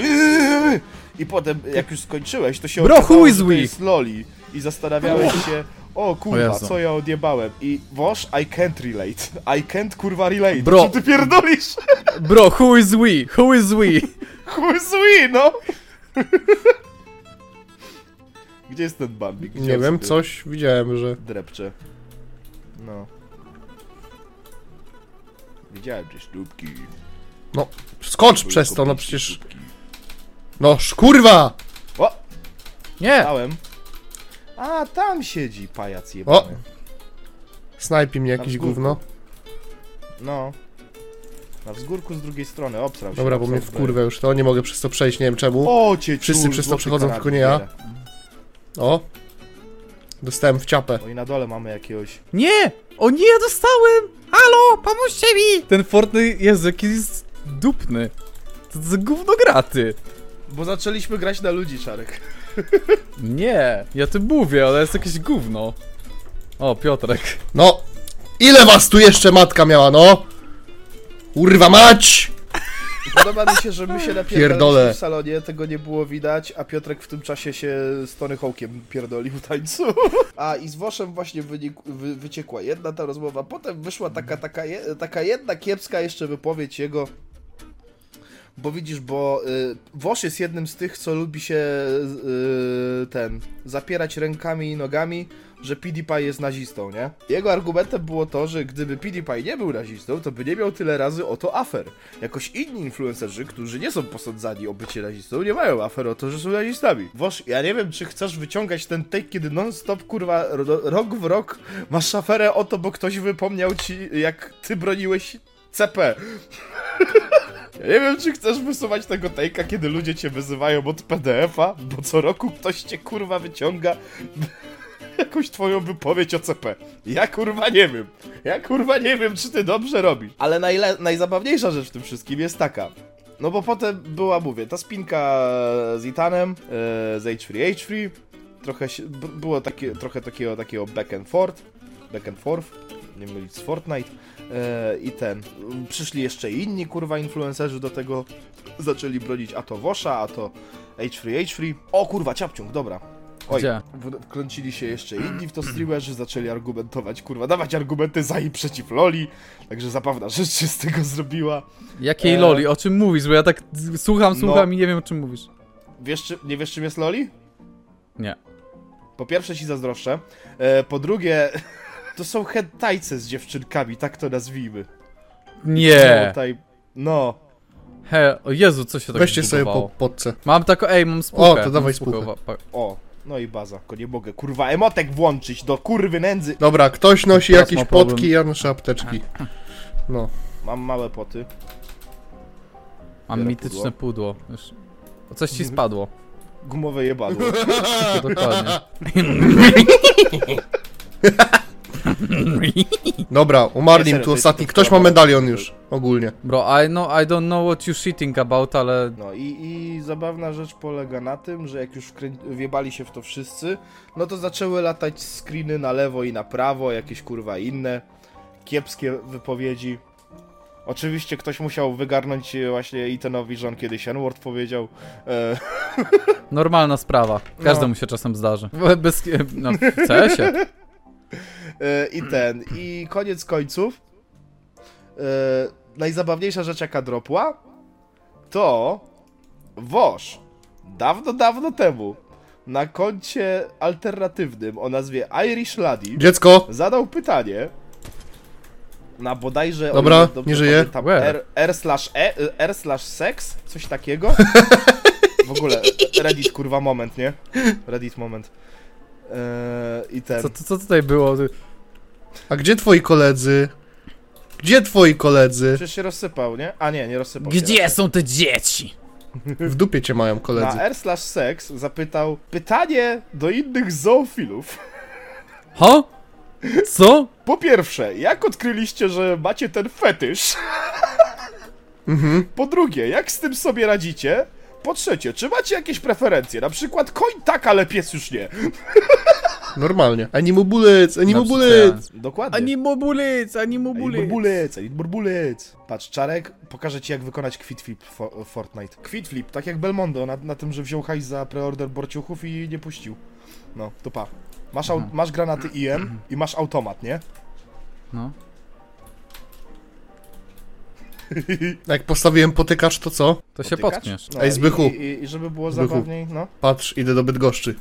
S2: i potem jak już skończyłeś, to się
S3: Bro,
S2: okazało,
S3: who is
S2: że to
S3: we?
S2: jest Loli i zastanawiałeś się o kurwa, co ja odjebałem i Wosz, I can't relate, I can't kurwa relate,
S3: Bro.
S2: czy ty pierdolisz?
S3: Bro, who is we? Who is we?
S2: Chuj zły, no! Gdzie jest ten bambik? Gdzie
S4: Nie wiem, coś widziałem, że...
S2: Drepcze. No. Widziałem te stópki.
S4: No, skocz przez to, no przecież... No, szkurwa!
S2: O!
S3: Nie!
S2: Stałem. A, tam siedzi pajac jebany.
S4: O! Snajpi mnie jakieś
S2: wzgórku.
S4: gówno.
S2: No. Na wzgórku z drugiej strony, obsrał się.
S4: Dobra, bo
S2: obsrał
S4: mnie
S2: w
S4: wkurwę już to, nie mogę przez to przejść, nie wiem czemu.
S2: O, cię
S4: Wszyscy
S2: ciul,
S4: przez to
S2: złoty
S4: przechodzą, tylko nie ja. O! Dostałem w ciapę.
S2: O i na dole mamy jakiegoś...
S3: Nie! O nie, ja dostałem! Halo, pomóżcie mi! Ten Fortnite, jest dupny. To za gówno graty.
S2: Bo zaczęliśmy grać na ludzi, Czarek. <laughs>
S3: Nie, ja tu mówię, ale jest jakieś gówno. O, Piotrek.
S4: No! Ile was tu jeszcze matka miała, no? Kurwa mać!
S2: Podoba mi się, że my się napierdoliliśmy w salonie, tego nie było widać, a Piotrek w tym czasie się z Tony Hawkiem pierdolił w tańcu. A i z Woszem właśnie wynik, wy, wyciekła jedna ta rozmowa, potem wyszła taka, taka, je, taka jedna kiepska jeszcze wypowiedź jego, bo widzisz, bo y, Wosz jest jednym z tych, co lubi się y, ten, zapierać rękami i nogami, że PewDiePie jest nazistą, nie? Jego argumentem było to, że gdyby PewDiePie nie był nazistą, to by nie miał tyle razy o to afer. Jakoś inni influencerzy, którzy nie są posądzani o bycie nazistą, nie mają afer o to, że są nazistami. Wosz, ja nie wiem, czy chcesz wyciągać ten take, kiedy non-stop, kurwa, ro, rok w rok masz aferę o to, bo ktoś wypomniał ci, jak ty broniłeś CP. <laughs> Ja nie wiem, czy chcesz wysuwać tego take'a, kiedy ludzie cię wyzywają od PDF-a, bo co roku ktoś cię kurwa wyciąga <laughs> jakąś twoją wypowiedź o CP. Ja kurwa nie wiem. Ja kurwa nie wiem, czy ty dobrze robisz. Ale najle- najzabawniejsza rzecz w tym wszystkim jest taka. No bo potem była, mówię, ta spinka z Itanem, e, z H3H3, trochę się, b- było takie, trochę takiego, takiego back and forth, back and forth, nie mylić z Fortnite, i ten, przyszli jeszcze inni, kurwa, influencerzy do tego, zaczęli bronić a to Wosha, a to H3H3, o kurwa, ciapciung, dobra. Oj,
S3: Gdzie?
S2: wkręcili się jeszcze inni w to streamerzy, zaczęli argumentować, kurwa, dawać argumenty za i przeciw Loli, także zabawna rzecz się z tego zrobiła.
S3: Jakiej
S2: E.
S3: loli? O czym mówisz? Bo ja tak słucham, słucham
S2: No.
S3: i nie wiem o czym mówisz.
S2: Wiesz, czy, nie wiesz czym jest Loli?
S3: Nie.
S2: Po pierwsze ci zazdroszczę, e, po drugie, <laughs> to są hentajce z dziewczynkami, tak to nazwijmy.
S3: Nie.
S2: Tutaj, no,
S3: He, o Jezu, co się tak
S4: Weźcie sobie po podce.
S3: Mam taką, ej, mam spółkę.
S4: O, to dawaj spółkę.
S3: pa-
S2: o, no i baza, tylko nie mogę, kurwa, emotek włączyć do kurwy nędzy.
S4: Dobra, ktoś nosi
S3: Teraz
S4: jakieś
S3: ma problem.
S4: potki, ja noszę apteczki. <laughs> No.
S2: Mam małe poty.
S3: Mam
S2: Biorę
S3: mityczne pudło. Już. O, Coś ci spadło.
S2: Gumowe jebadło. <laughs>
S3: Dokładnie. <laughs> <laughs>
S4: Dobra, umarli tu ostatni.
S2: to
S4: Ktoś ma medalion już, ogólnie.
S3: Bro, I know, I don't know what you shitting about, ale...
S2: No i, i zabawna rzecz polega na tym, że jak już wkrę- wjebali się w to wszyscy, no to zaczęły latać screeny na lewo i na prawo, jakieś kurwa inne kiepskie wypowiedzi. Oczywiście ktoś musiał wygarnąć e, właśnie Ethanowi, że on kiedyś N-word powiedział. E, <laughs>
S3: Normalna sprawa. Każdemu
S2: No.
S3: się czasem zdarzy. Bez... No, w CS-ie.
S2: E, I ten. I koniec końców. E, najzabawniejsza rzecz jaka dropła, to Wosz dawno, dawno temu na koncie alternatywnym o nazwie Irish Laddie
S4: Dziecko!
S2: zadał pytanie na bodajże... o
S4: Dobra,
S2: ile dobrze
S4: nie żyje.
S2: pamiętam,
S3: Where?
S2: R, R slash E, R slash sex, coś takiego. <laughs> W ogóle, Reddit kurwa moment, nie? Reddit moment. Eee, I ten...
S3: Co, co, co tutaj było?
S4: A gdzie twoi koledzy? Gdzie twoi koledzy?
S2: Przecież się rozsypał, nie? A nie, nie rozsypał się.
S3: Gdzie są te dzieci?
S4: W dupie cię mają koledzy.
S2: Na R slash sex zapytał pytanie do innych zoofilów.
S3: Ha? Co?
S2: Po pierwsze, jak odkryliście, że macie ten fetysz?
S4: Mhm.
S2: Po drugie, jak z tym sobie radzicie? Po trzecie, czy macie jakieś preferencje? Na przykład koń tak, ale pies już nie.
S4: Normalnie. Animobulec,
S3: No,
S4: animobulec!
S2: Dokładnie.
S3: Ani mobulic, ani mobulic.
S2: burbulec, ani burbulec. Patrz, Czarek, pokażę ci jak wykonać quitflip w Fo- Fortnite. Quitflip, tak jak Belmondo, na, na tym, że wziął hajs za preorder borciuchów i nie puścił. No, to pa. Masz, au- masz granaty IM i masz automat, nie?
S3: No. <laughs>
S4: Jak postawiłem potykacz, to co?
S3: To się
S2: Potykacz?
S3: potkniesz.
S2: No,
S4: Ej, Zbychu.
S2: I, i, I żeby było
S4: Zbychu.
S2: zabawniej, no.
S4: Patrz, idę do Bydgoszczy.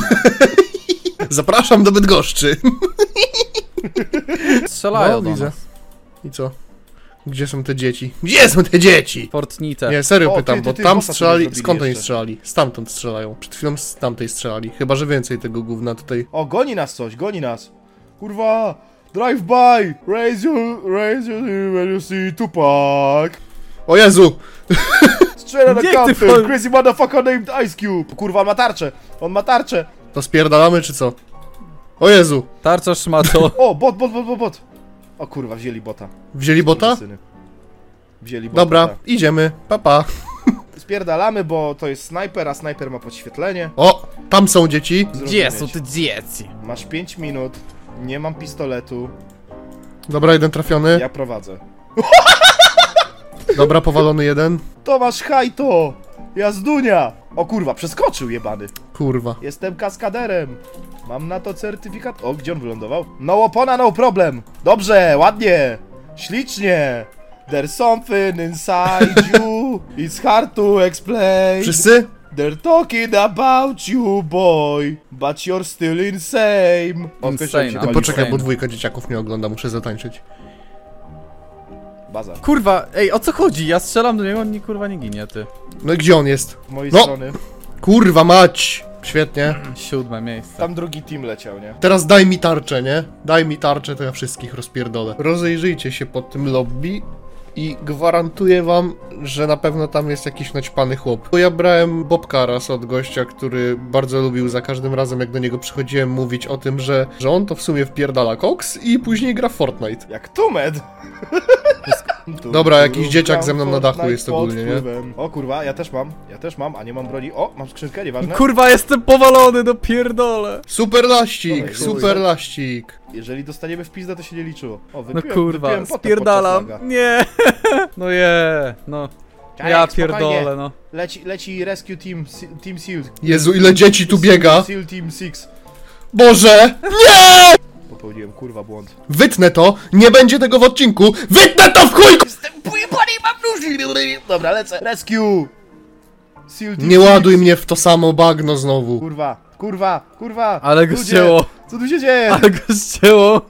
S4: <laughs> Zapraszam do Bydgoszczy. <laughs>
S3: Strzelają
S4: No,
S3: do
S4: widzę.
S3: nas.
S4: I co? Gdzie są te dzieci? Gdzie są te dzieci?
S3: Fortnite.
S4: Nie, serio
S2: O,
S4: pytam,
S2: ty, ty,
S4: bo
S2: ty,
S4: tam
S2: bossa sobie
S4: strzelali.
S2: zrobili
S4: Skąd oni
S2: jeszcze.
S4: strzelali? Stamtąd strzelają. Przed chwilą z tamtej strzelali. Chyba, że więcej tego gówna tutaj.
S2: O, goni nas coś, goni nas. Kurwa! Drive by! Raise your, raise your when you see Tupac!
S4: O Jezu!
S2: Strzela na
S3: Gdzie ty
S2: kampy! Crazy motherfucker named Ice Cube! Kurwa, on ma tarczę! On ma tarczę!
S4: To spierdalamy, czy co? O Jezu!
S3: Tarcza szmato. <laughs>
S2: O, bot, bot, bot, bot, bot! O kurwa, wzięli bota.
S4: Wzięli bota?
S2: Syny. Wzięli bota.
S4: Dobra,
S2: tak.
S4: idziemy. Papa.
S2: Spierdalamy, bo to jest snajper, a snajper ma podświetlenie.
S4: O! Tam są dzieci.
S3: Gdzie są te dzieci?
S2: Masz 5 minut, nie mam pistoletu,
S4: Dobra, jeden trafiony.
S2: ja prowadzę. <laughs>
S4: Dobra, powalony jeden.
S2: Tomasz Hajto! Jazdunia! O kurwa, przeskoczył jebany.
S4: Kurwa.
S2: Jestem kaskaderem. Mam na to certyfikat. O, gdzie on wylądował? No opona, no problem. Dobrze, ładnie. Ślicznie. There's something inside you. <laughs> It's hard to explain.
S4: Wszyscy?
S2: They're talking about you, boy. But you're still insane. O,
S3: Insane, ale
S2: pali.
S4: Poczekaj, bo dwójka dzieciaków mnie ogląda, muszę zatańczyć.
S2: Baza.
S3: Kurwa, ej, o co chodzi? Ja strzelam do niego, on nie, kurwa nie ginie, ty.
S4: No i gdzie on jest?
S2: Z mojej
S4: No.
S2: strony.
S4: Kurwa mać! Świetnie. <clears throat>
S3: Siódme miejsce.
S2: Tam drugi team leciał, nie?
S4: Teraz daj mi tarczę, nie? Daj mi tarczę, to ja wszystkich rozpierdolę. Rozejrzyjcie się po tym lobby. I gwarantuję wam, że na pewno tam jest jakiś naćpany chłop. Bo ja brałem Bobka raz od gościa, który bardzo lubił za każdym razem, jak do niego przychodziłem, mówić o tym, że, że on to w sumie wpierdala koks i później gra w Fortnite.
S2: Jak Tumed!
S4: Dobra, jakiś dzieciak ze mną na dachu jest ogólnie, nie?
S2: O kurwa, ja też mam, ja też mam, a nie mam broni. O, mam skrzynkę, nieważne.
S3: Kurwa, jestem powalony, no pierdolę.
S4: Super laścik, super laścik.
S2: Jeżeli dostaniemy w pizdę, to się nie liczyło. O,
S3: No
S2: wypiłem,
S3: kurwa,
S2: wypiłem potem
S3: spierdalam.
S2: podczas.
S3: Nie. <laughs> No je, no.
S2: Czajek,
S3: Ja
S2: spokojnie.
S3: pierdolę, no.
S2: Leci, leci Rescue Team, Team SEAL.
S4: Jezu, ile dzieci tu biega.
S2: SEAL Team 6.
S4: Boże!
S2: Popełniłem kurwa błąd.
S4: Wytnę to, nie będzie tego w odcinku. Wytnę to w chuj!
S2: Jestem pojebany, mam nóż! Dobra, lecę. Rescue! SEAL
S4: Nie
S2: 6.
S4: ładuj mnie w to samo bagno znowu.
S2: Kurwa, kurwa, kurwa!
S3: Ale go
S2: Ludzie,
S3: ścięło.
S2: Co tu się dzieje?
S3: Ale go ścięło.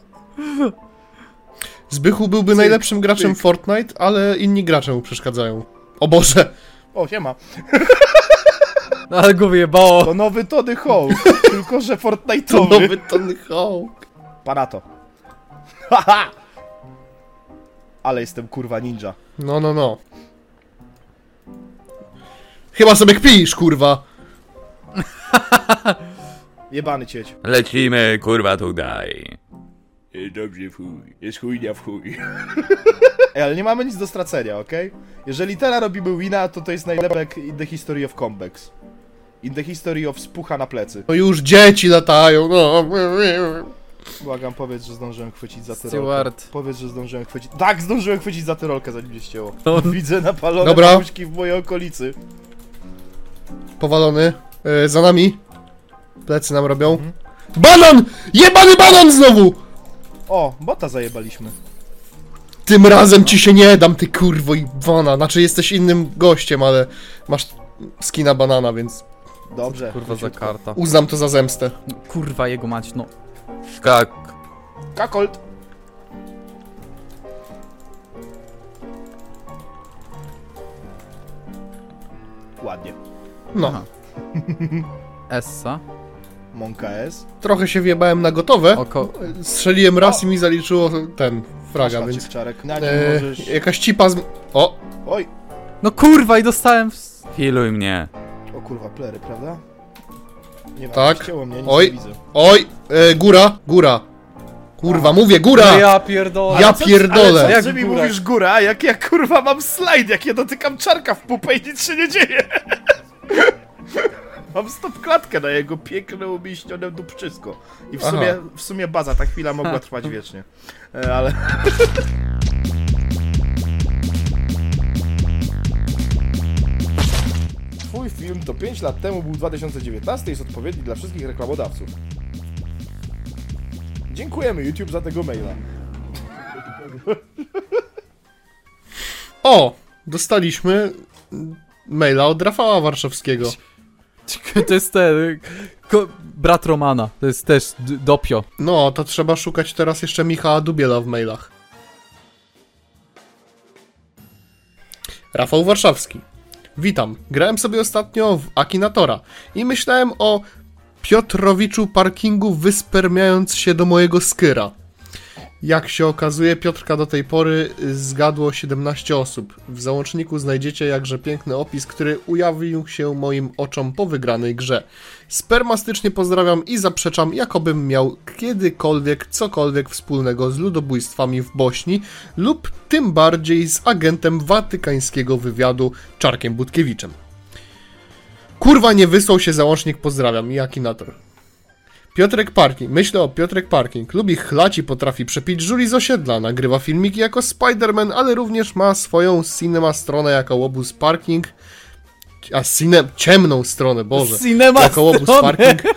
S4: Zbychu byłby najlepszym graczem
S2: cyk.
S4: Fortnite, ale inni gracze mu przeszkadzają. O Boże!
S2: O, siema. <laughs>
S3: Ale go wyjebało.
S2: To nowy Tony Hawk, tylko że
S4: To
S2: Fortnite'owy.
S4: nowy Tony Hawk.
S2: Panato. Haha! <laughs> Ale jestem kurwa ninja.
S4: No, no, no. Chyba sobie kpisz, kurwa. <laughs>
S2: Jebany cieć.
S6: Lecimy, kurwa, tutaj.
S2: Dobrze w chuj. Jest chujnia w chuj. <laughs> Ej, ale nie mamy nic do stracenia, okej? Jeżeli teraz robimy wina, to to jest najlepsze jak in the history of comebacks. In the history of spucha na plecy.
S4: No już dzieci latają, no.
S2: Błagam, powiedz, że zdążyłem chwycić za tyrolkę.
S3: Steward.
S2: Powiedz, że zdążyłem chwycić... Tak, zdążyłem chwycić za tyrolkę, zanim mnie ścięło.
S3: No.
S2: Widzę napalone
S4: Dobra.
S2: w mojej okolicy.
S4: Powalony. E, za nami. Plecy nam robią. Banan! Jebany banan znowu!
S2: O, bota zajebaliśmy.
S4: Tym razem ci się nie dam, ty kurwo i wana. Znaczy jesteś innym gościem, ale masz skina banana, więc
S2: Dobrze.
S3: Kurwa za karta.
S4: uznam to za zemstę.
S3: Kurwa jego mać, no.
S6: Skak.
S2: Kakolt. Ładnie.
S4: No.
S3: Aha. <laughs> Essa.
S2: Monka S.
S4: Trochę się wjebałem na gotowe.
S3: Oko...
S4: Strzeliłem raz i mi zaliczyło ten fraga,
S2: Masz
S4: więc...
S2: Czarek. Na
S4: E,
S2: możesz...
S4: jakaś cipa z... O!
S2: Oj!
S3: No kurwa i dostałem w...
S6: Healuj mnie.
S2: O kurwa, plery, prawda? Nie
S4: Tak.
S2: mnie, nic
S4: Oj.
S2: nie widzę.
S4: Oj! E, góra! Góra! Kurwa, mówię, góra!
S3: No ja pierdolę.
S4: Ja
S2: Co-
S4: pierdolę.
S2: Ale co,
S3: Jak
S2: ty mi
S3: góra?
S2: mówisz góra, jak ja kurwa mam slajd, jak ja dotykam czarka w pupę i nic się nie dzieje. <laughs> mam stop klatkę na jego piękne, umieśnione dupczysko. I w
S4: Aha.
S2: sumie, w sumie baza, ta chwila mogła trwać <laughs> wiecznie. E, ale... <laughs> to 5 lat temu był 2019 i jest odpowiedni dla wszystkich reklamodawców. Dziękujemy YouTube za tego maila.
S4: O! Dostaliśmy maila od Rafała Warszawskiego. <laughs>
S3: To jest ten... Ko... Brat Romana. To jest też dopio.
S4: No, to trzeba szukać teraz jeszcze Michała Dubiela w mailach. Rafał Warszawski. Witam. Grałem sobie ostatnio w Akinatora i myślałem o Piotrowiczu parkingu wyspermiając się do mojego skyra. Jak się okazuje, Piotrka do tej pory zgadło 17 osób. W załączniku znajdziecie jakże piękny opis, który ujawnił się moim oczom po wygranej grze. Spermastycznie pozdrawiam i zaprzeczam, jakobym miał kiedykolwiek cokolwiek wspólnego z ludobójstwami w Bośni lub tym bardziej z agentem watykańskiego wywiadu Czarkiem Butkiewiczem. Kurwa, nie wysłał się załącznik, pozdrawiam, i Akinator. Piotrek Parking. Myślę o Piotrek Parking. Lubi chlać i potrafi przepić żuli z osiedla. Nagrywa filmiki jako Spider-Man, ale również ma swoją cinema stronę jako Łobuz Parking. A cine... ciemną stronę, Boże.
S3: Cinema
S4: jako Łobuz
S3: stronę.
S4: Parking. <laughs>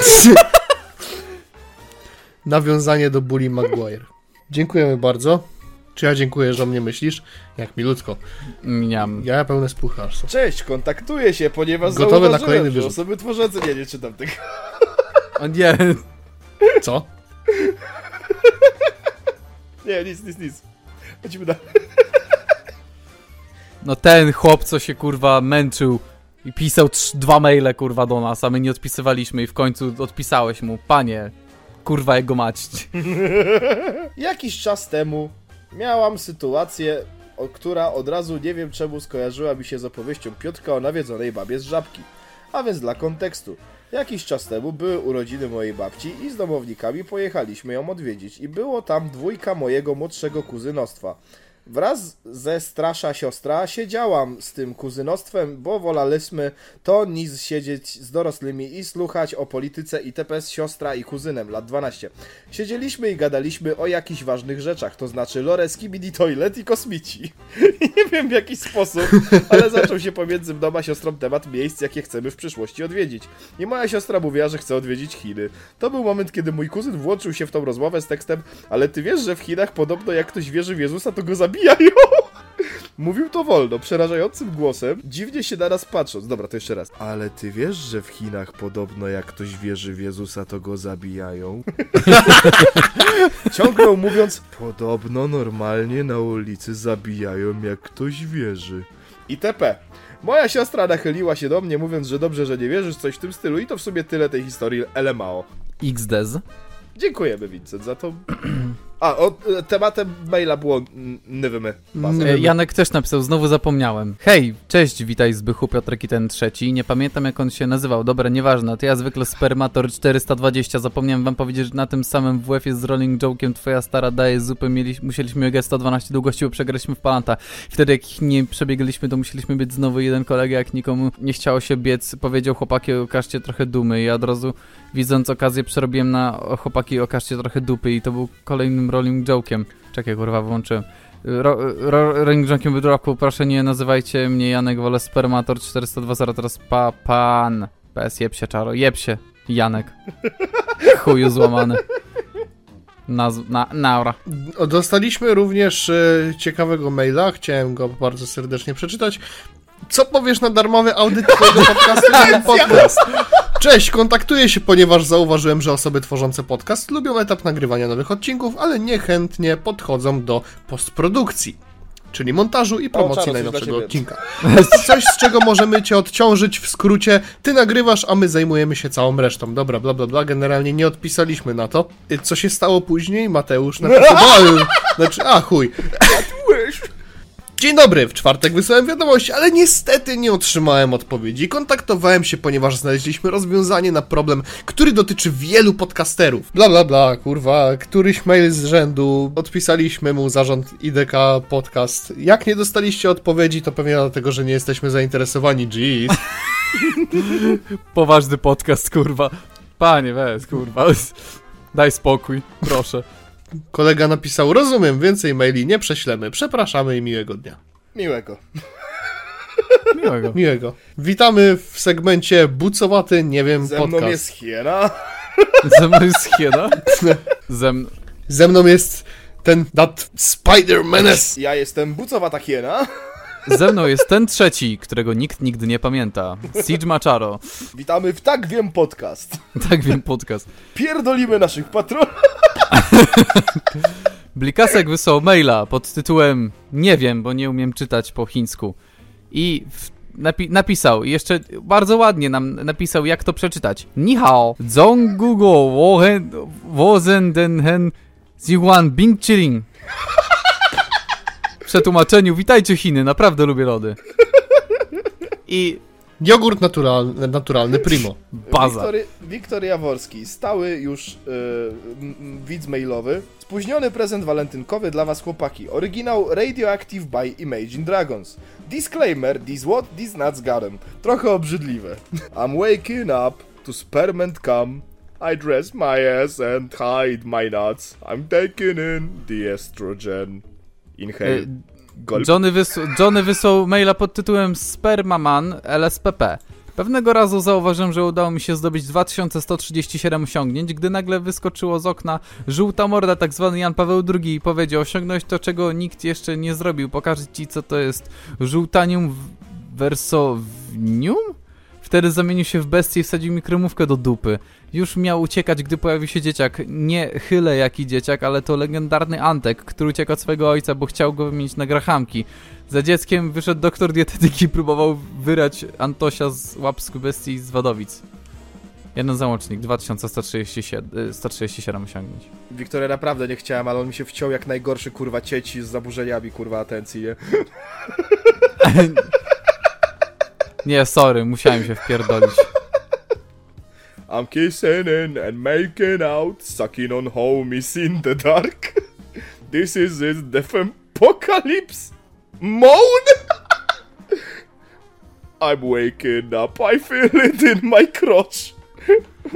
S4: <laughs> Nawiązanie do Bully Maguire. Dziękujemy bardzo. Czy ja dziękuję, że o mnie myślisz? Jak milutko.
S3: Mniam.
S4: Ja pełne spucharstwo.
S2: Cześć, kontaktuję się, ponieważ
S4: Gotowe na
S2: zauważyłem,
S4: kolejny
S2: że
S4: wyrzut.
S2: osoby tworzące... Nie, nie czytam tego.
S3: O nie.
S4: Co?
S2: Nie, nic, nic, nic. Chodźmy dalej.
S3: No ten chłop, co się kurwa męczył i pisał trz- dwa maile kurwa do nas, a my nie odpisywaliśmy i w końcu odpisałeś mu. Panie, kurwa jego mać.
S2: Jakiś czas temu Miałam sytuację, o, która od razu nie wiem czemu skojarzyła mi się z opowieścią Piotrka o nawiedzonej babie z żabki. A więc dla kontekstu. Jakiś czas temu były urodziny mojej babci i z domownikami pojechaliśmy ją odwiedzić i było tam dwójka mojego młodszego kuzynostwa. Wraz ze strasza siostra siedziałam z tym kuzynostwem, bo wolaliśmy to niż siedzieć z dorosłymi i słuchać o polityce itp. z siostra i kuzynem, lat 12. Siedzieliśmy i gadaliśmy o jakichś ważnych rzeczach, to znaczy lore, skibidi toilet i kosmici. <laughs> Nie wiem w jaki sposób, ale zaczął się pomiędzy mną a siostrą temat miejsc, jakie chcemy w przyszłości odwiedzić. I moja siostra mówiła, że chce odwiedzić Chiny. To był moment, kiedy mój kuzyn włączył się w tą rozmowę z tekstem, ale ty wiesz, że w Chinach podobno jak ktoś wierzy w Jezusa, to go zabijają. <laughs> Mówił to wolno, przerażającym głosem, dziwnie się na nas patrząc. Dobra, to jeszcze raz. Ale ty wiesz, że w Chinach podobno jak ktoś wierzy w Jezusa, to go zabijają? <laughs> Ciągnął mówiąc, podobno normalnie na ulicy zabijają jak ktoś wierzy. ITP. Moja siostra nachyliła się do mnie, mówiąc, że dobrze, że nie wierzysz, coś w tym stylu i to w sumie tyle tej historii LMAO.
S3: XDZ.
S2: Dziękujemy, Vincent, za to... <clears throat> A, o, e, tematem maila było Nywymy. Baza.
S3: E, Janek też napisał, znowu zapomniałem. Hej, cześć, witaj Zbychu, Piotrek i ten trzeci. Nie pamiętam jak on się nazywał, dobra, nieważne. To ja zwykle Spermator 420. Zapomniałem wam powiedzieć, że na tym samym WF-ie z Rolling Joke'iem twoja stara daje zupę. Mieli, musieliśmy G112 długości, bo przegraliśmy w Palanta. Wtedy jak nie przebiegaliśmy, to musieliśmy być znowu jeden kolega, jak nikomu nie chciało się biec. Powiedział chłopaki, okażcie trochę dumy. I ja od razu, widząc okazję, przerobiłem na chłopaki, okażcie trochę dupy. I to był Rolling Joke'iem. Czekaj, kurwa, włączyłem. Ro, ro, Rolling Joke'iem wydroku, proszę nie nazywajcie mnie Janek, wolę Spermator 420, teraz pa, pan. PS, jeb się, czaro, jeb się, Janek. <laughs> Chuju złamany. Naz, na, naura.
S4: Dostaliśmy również e, ciekawego maila, chciałem go bardzo serdecznie przeczytać. Co powiesz na darmowy audyt twojego podcastu <laughs> Podcast? Cześć, kontaktuję się, ponieważ zauważyłem, że osoby tworzące podcast lubią etap nagrywania nowych odcinków, ale niechętnie podchodzą do postprodukcji, czyli montażu i promocji najnowszego odcinka. Coś, z czego możemy cię odciążyć w skrócie. Ty nagrywasz, a my zajmujemy się całą resztą. Dobra, bla bla bla. Generalnie nie odpisaliśmy na to. Y, Co się stało później? Mateusz napisał. "O, <laughs> Znaczy, a chuj. Dzień dobry, w czwartek wysłałem wiadomość, ale niestety nie otrzymałem odpowiedzi. Kontaktowałem się, ponieważ znaleźliśmy rozwiązanie na problem, który dotyczy wielu podcasterów. Bla bla bla, kurwa, któryś mail z rzędu, odpisaliśmy mu zarząd IDK Podcast. Jak nie dostaliście odpowiedzi, to pewnie dlatego, że nie jesteśmy zainteresowani, jeez. <laughs>
S3: Poważny podcast, kurwa. Panie, weź, kurwa. Daj spokój, proszę.
S4: Kolega napisał, rozumiem, więcej maili nie prześlemy, przepraszamy i miłego dnia.
S2: Miłego.
S3: Miłego. <laughs>
S4: Miłego. Witamy w segmencie bucowaty, nie wiem,
S2: Ze mną
S4: podcast.
S2: jest hiena. <laughs>
S3: Ze mną jest hiena. Ze mną...
S4: Ze mną jest ten, that Spider Menace.
S2: Ja jestem bucowata hiena.
S3: Ze mną jest ten trzeci, którego nikt nigdy nie pamięta. Siege Macharo.
S2: Witamy w Tak Wiem Podcast.
S3: Tak wiem, podcast.
S2: Pierdolimy naszych patronów. <laughs>
S3: Blikasek wysłał maila pod tytułem Nie wiem, bo nie umiem czytać po chińsku. I napi napisał, jeszcze bardzo ładnie nam napisał, jak to przeczytać. Ni hao, zong gugo, wohen, wozen den hen, zihuan bing chiling. W przetłumaczeniu, witajcie Chiny, naprawdę lubię lody. I
S4: Jogurt naturalny, naturalny primo.
S3: baza.
S2: Wiktor Jaworski, stały już yy, widz mailowy. Spóźniony prezent walentynkowy dla was chłopaki. Oryginał Radioactive by Imagine Dragons. Disclaimer, this what, this nuts got 'em. Trochę obrzydliwe. <laughs> I'm waking up to sperm and cum. I dress my ass and hide my nuts. I'm taking in the estrogen. Inhale. Gulp.
S3: Johnny, wys Johnny wysłał maila pod tytułem Spermaman LSPP. Pewnego razu zauważyłem, że udało mi się zdobyć 2137 osiągnięć, gdy nagle wyskoczyło z okna żółta morda, tak zwany Jan Paweł II i powiedział osiągnąć to, czego nikt jeszcze nie zrobił. Pokażę ci, co to jest żółtanium versovnium? Wtedy zamienił się w bestię i wsadził mi kremówkę do dupy. Już miał uciekać, gdy pojawił się dzieciak. Nie chyle jaki dzieciak, ale to legendarny Antek, który uciekł od swojego ojca, bo chciał go wymienić na grahamki. Za dzieckiem wyszedł doktor dietetyki i próbował wyrać Antosia z łap bestii z Wadowic. Jeden załącznik, 2137 y, 137 osiągnięć.
S2: Wiktoria, naprawdę nie chciałem, ale on mi się wciął jak najgorszy kurwa cieci z zaburzeniami kurwa atencji, nie? <laughs>
S3: Nie, sorry, musiałem się wpierdolić.
S2: I'm kissing in and making out, sucking on homies in the dark. <laughs> This is it, death apocalypse. Moan! <laughs> I'm waking up, I feel it in my crotch.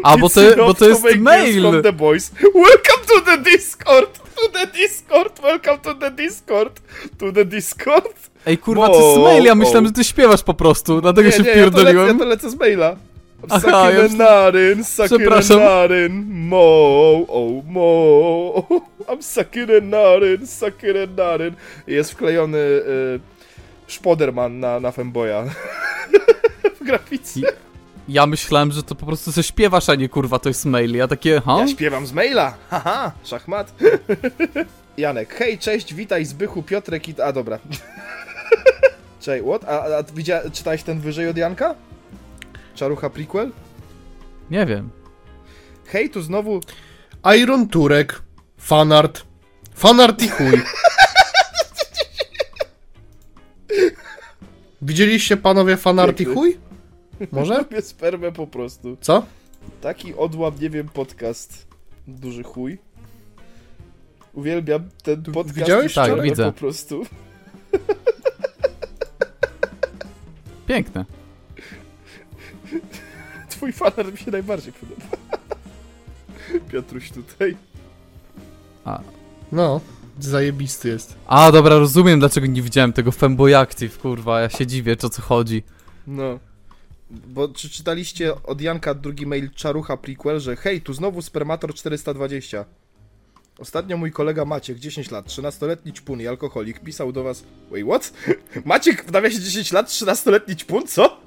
S3: A, bo to, bo to jest mail!
S2: the boys. Welcome to the Discord! To the Discord! Welcome to the Discord! To the Discord!
S3: Ej, kurwa, to jest mail, ja myślałem, że ty śpiewasz po prostu, dlatego się
S2: nie, ja to, lecę, ja to lecę z maila.
S3: Aha, ja
S2: sucking a
S3: Przepraszam.
S2: narin, mo, oh mo. I'm a narin. Jest wklejony y, Spoderman na, na femboya. <laughs> w grafice.
S3: Ja myślałem, że to po prostu se śpiewasz, a nie kurwa, to jest mail. Ja takie, ha?
S2: Ja śpiewam z maila. Haha, szachmat. <laughs> Janek, hej, cześć, witaj Zbychu, Piotrek i... A, dobra. <laughs> Cześć, what? A, a widzia... czytałeś ten wyżej od Janka? Czarucha prequel?
S3: Nie wiem.
S2: Hej, tu znowu...
S4: Iron Turek. Fanart. Fanart i chuj. <laughs> Widzieliście panowie fanart i chuj? Może?
S2: Lubię spermę po prostu.
S4: Co?
S2: Taki odłam, nie wiem, podcast. Duży chuj. Uwielbiam ten podcast.
S4: widziałeś?
S3: Tak, widzę.
S2: po prostu. <laughs>
S3: Piękne. <laughs>
S2: Twój fanart mi się najbardziej podoba. <laughs> Piotruś tutaj.
S4: No, zajebisty jest.
S3: A, dobra, rozumiem, dlaczego nie widziałem tego Femboy Active, kurwa, ja się dziwię, o co chodzi.
S2: No. Bo czy czytaliście od Janka drugi mail Czarucha prequel, że hej, tu znowu Spermator 420. Ostatnio mój kolega Maciek, 10 lat, 13-letni ćpun i alkoholik, pisał do was... Wait, what? <laughs> Maciek w nawiasie 10 lat, 13-letni ćpun? Co?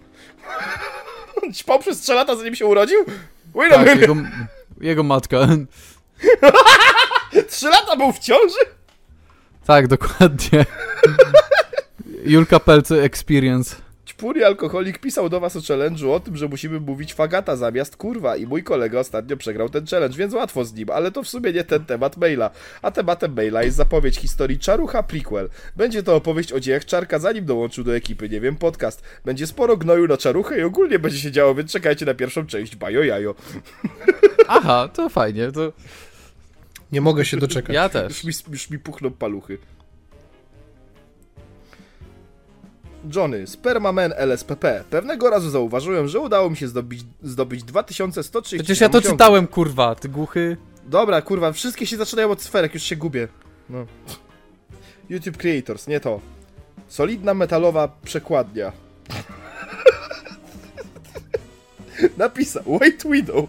S2: On ćpał przez 3 lata, zanim się urodził? Wait a
S3: Tak,
S2: minute,
S3: jego, jego matka. <laughs>
S2: 3 lata był w ciąży?
S3: Tak, dokładnie. <laughs> Julka Pelce Experience.
S2: I alkoholik pisał do was o challenge'u o tym, że musimy mówić fagata zamiast kurwa i mój kolega ostatnio przegrał ten challenge, więc łatwo z nim, ale to w sumie nie ten temat maila. A tematem maila jest zapowiedź historii Czarucha prequel. Będzie to opowieść o dziejach Czarka zanim dołączył do ekipy, nie wiem, podcast. Będzie sporo gnoju na Czaruchę i ogólnie będzie się działo, więc czekajcie na pierwszą część, bajo jajo. <laughs>
S3: Aha, to fajnie, to
S4: Nie mogę się doczekać.
S3: ja
S2: Już
S3: też.
S2: mi, już mi puchną paluchy. Johnny, Spermaman LSPP. Pewnego razu zauważyłem, że udało mi się zdobyć, zdobyć 2130
S3: Przecież ja to czytałem, kurwa, ty głuchy.
S2: Dobra, kurwa, wszystkie się zaczynają od sferek, już się gubię. No. YouTube Creators, nie to. Solidna metalowa przekładnia. <laughs> Napisał White Widow.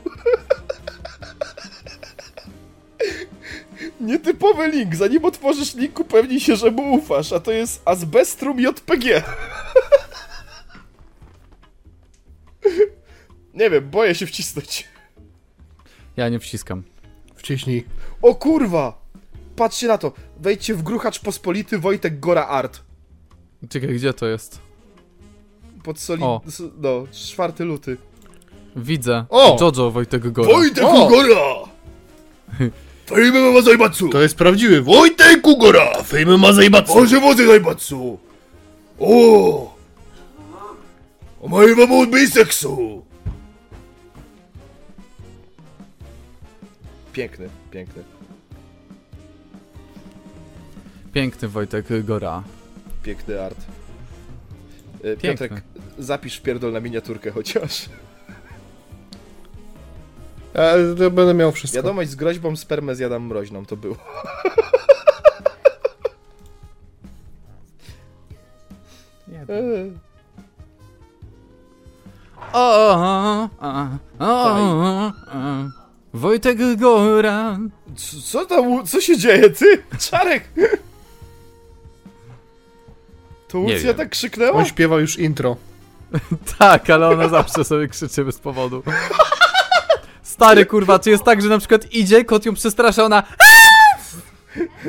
S2: Nietypowy link. Zanim otworzysz link, upewnij się, że mu ufasz, a to jest Asbestrum JPG. <laughs> Nie wiem, boję się wcisnąć.
S3: Ja nie wciskam.
S4: Wciśnij.
S2: O kurwa! Patrzcie na to. Wejdźcie w gruchacz pospolity Wojtek Gora Art.
S3: Czekaj, gdzie to jest?
S2: Pod solid...
S3: O.
S2: No, 4 luty.
S3: Widzę.
S4: O!
S3: Jojo Wojtek Gora.
S2: Wojtek
S4: O!
S2: Gora! Fejmy ma zajbatsu!
S4: To jest prawdziwy Wojtek Ugora! Fejmy ma zajbatsu!
S2: Może wody zajbatsu! O! O mojej mamu biseksu! Piękny, piękny.
S3: Piękny Wojtek Gora.
S2: Piękny art. E,
S3: Piękny.
S2: Piotrek, zapisz pierdol na miniaturkę chociaż.
S4: Ja, ja będę miał wszystko.
S2: Wiadomość z groźbą spermę zjadam mroźną, to było. <laughs> Eee.
S3: O, o, o. Wojtek Gora.
S2: C- Co tam, co się dzieje, ty? Czarek! To
S3: Nie
S2: Łucja
S3: wiem.
S2: tak krzyknęła?
S4: On śpiewa już intro. <laughs>
S3: Tak, ale ona zawsze sobie krzyczy bez powodu. Stary kurwa, czy jest tak, że na przykład idzie, kot ją przestrasza, ona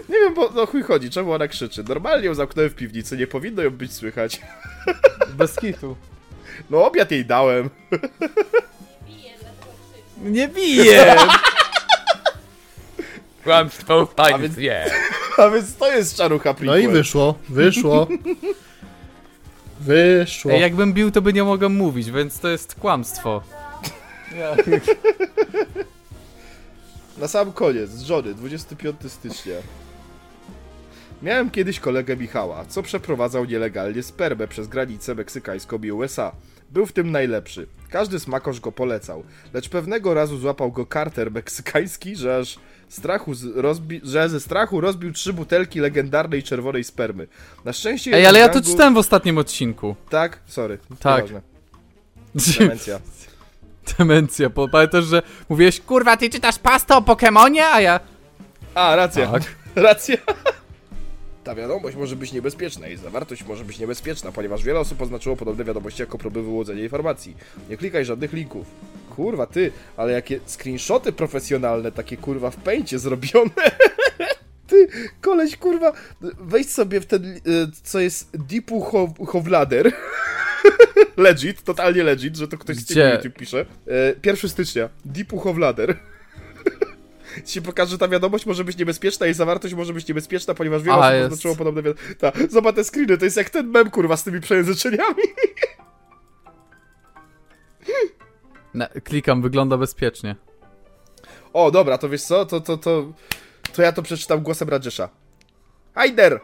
S2: Nie wiem, bo no chuj chodzi, czemu ona krzyczy. Normalnie ją zamknąłem w piwnicy, nie powinno ją być słychać. <laughs>
S3: bez kitu.
S2: No obiad jej dałem.
S3: Nie biję! <laughs>
S6: Kłamstwo w
S2: A więc-
S6: państwie. <laughs>
S2: A więc to jest czarucha
S4: No
S2: prequel.
S4: i wyszło, wyszło. Wyszło.
S3: Ej, jakbym bił, to by nie mogłem mówić, więc to jest kłamstwo.
S2: Na sam koniec, z żony, 25 stycznia. Miałem kiedyś kolegę Michała, co przeprowadzał nielegalnie spermę przez granicę meksykańską i USA. Był w tym najlepszy. Każdy smakosz go polecał. Lecz pewnego razu złapał go karter meksykański, że aż strachu rozbi- że ze strachu rozbił trzy butelki legendarnej czerwonej spermy. Na szczęście...
S3: Ej, ale ja
S2: z
S3: to czytałem w ostatnim odcinku.
S2: Tak? Sorry.
S3: Tak.
S2: Nieważne. Demencja. <laughs>
S3: Demencja, bo pamiętasz, że mówiłeś, kurwa, ty czytasz pastę o Pokemonie, a ja...
S2: A, racja.
S3: Tak. <laughs>
S2: Racja. Ta wiadomość może być niebezpieczna i zawartość może być niebezpieczna, ponieważ wiele osób oznaczyło podobne wiadomości jako próby wyłudzenia informacji. Nie klikaj żadnych linków. Kurwa, ty, ale jakie screenshoty profesjonalne, takie kurwa w pęcie zrobione. <laughs> Ty, koleś, kurwa, wejdź sobie w ten, y, co jest Deepu Ho- Hovlader. <laughs> <laughs> legit, totalnie legit, że to ktoś z
S3: Gdzie?
S2: tego YouTube pisze. E, 1 stycznia, Deepu Hovlader. <laughs> Ci pokaże, że ta wiadomość może być niebezpieczna i zawartość może być niebezpieczna, ponieważ wiele osób oznaczyło podobne wiadomości. Ta, zobacz te screeny, to jest jak ten mem, kurwa, z tymi przejęzyczeniami. <laughs>
S3: Na, klikam, wygląda bezpiecznie.
S2: O, dobra, to wiesz co, to, to, to, to ja to przeczytam głosem Rajesha. There!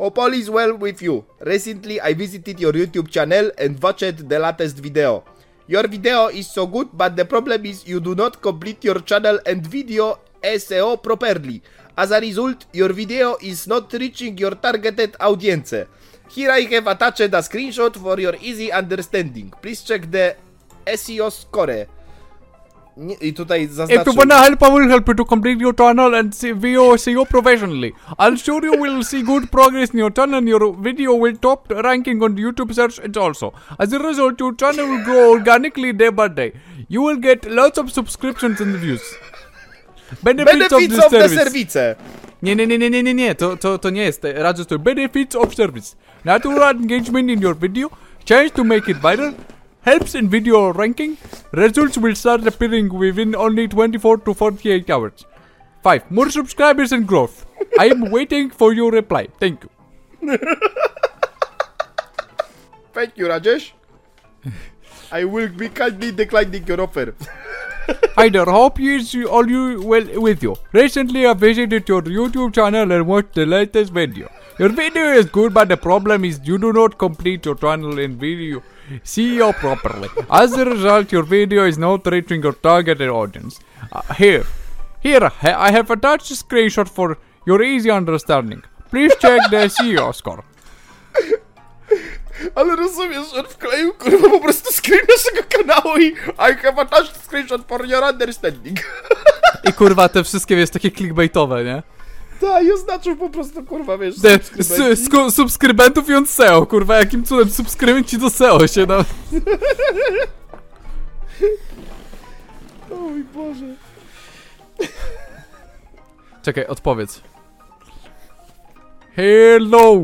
S2: Hope all is well with you. Recently I visited your YouTube channel and watched the latest video. Your video is so good, but the problem is you do not complete your channel and video SEO properly. As a result, your video is not reaching your targeted audience. Here I have attached a screenshot for your easy understanding. Please check the SEO score. Nie, I tutaj
S3: If you wanna help, I will help you to complete your channel and see video SEO professionally. I'll sure you will see good progress in your channel and your video will top ranking on YouTube search and also. As a result, your channel will grow organically day by day. You will get lots of subscriptions and views. Benefits, <laughs>
S2: Benefits
S3: of
S2: of
S3: the service. Nie, nie, nie, nie, nie, nie, nie, to, to, to nie jest. Radzę to benefits of service. Natural engagement in your video, chance to make it viral, helps in video ranking, results will start appearing within only 24 to 48 hours. 5. More subscribers and growth. I am <laughs> waiting for your reply. Thank you. <laughs>
S2: Thank you, Rajesh. <laughs> I will be kindly declining your offer.
S3: Hi there, hope you is all you well with you. Recently I visited your YouTube channel and watched the latest video. Your video is good, but the problem is you do not complete your channel and video SEO properly. As a result, your video is not reaching your targeted audience. Uh, here, here I have attached a screenshot for your easy understanding. Please check the SEO score.
S2: Ale rozumiesz, że on wkleił kurwa po prostu screen naszego kanału i I have attached screenshot for your understanding.
S3: I kurwa, te wszystkie jest takie clickbaitowe, nie?
S2: Tak, i oznaczył po prostu kurwa, wiesz,
S3: De,
S2: subskrybenci.
S3: su, subskrybentów i on SEO, kurwa, jakim cudem subskrybenci do SEO się no. <laughs>
S2: O mój Boże.
S3: Czekaj, odpowiedz. Hello,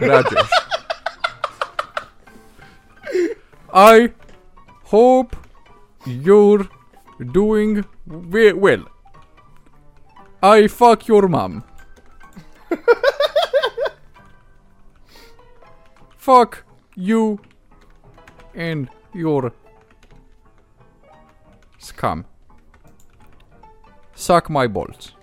S3: Rajesh. I hope you're doing we- well. I fuck your mom. <laughs> fuck you and your scum. Suck my balls. <laughs>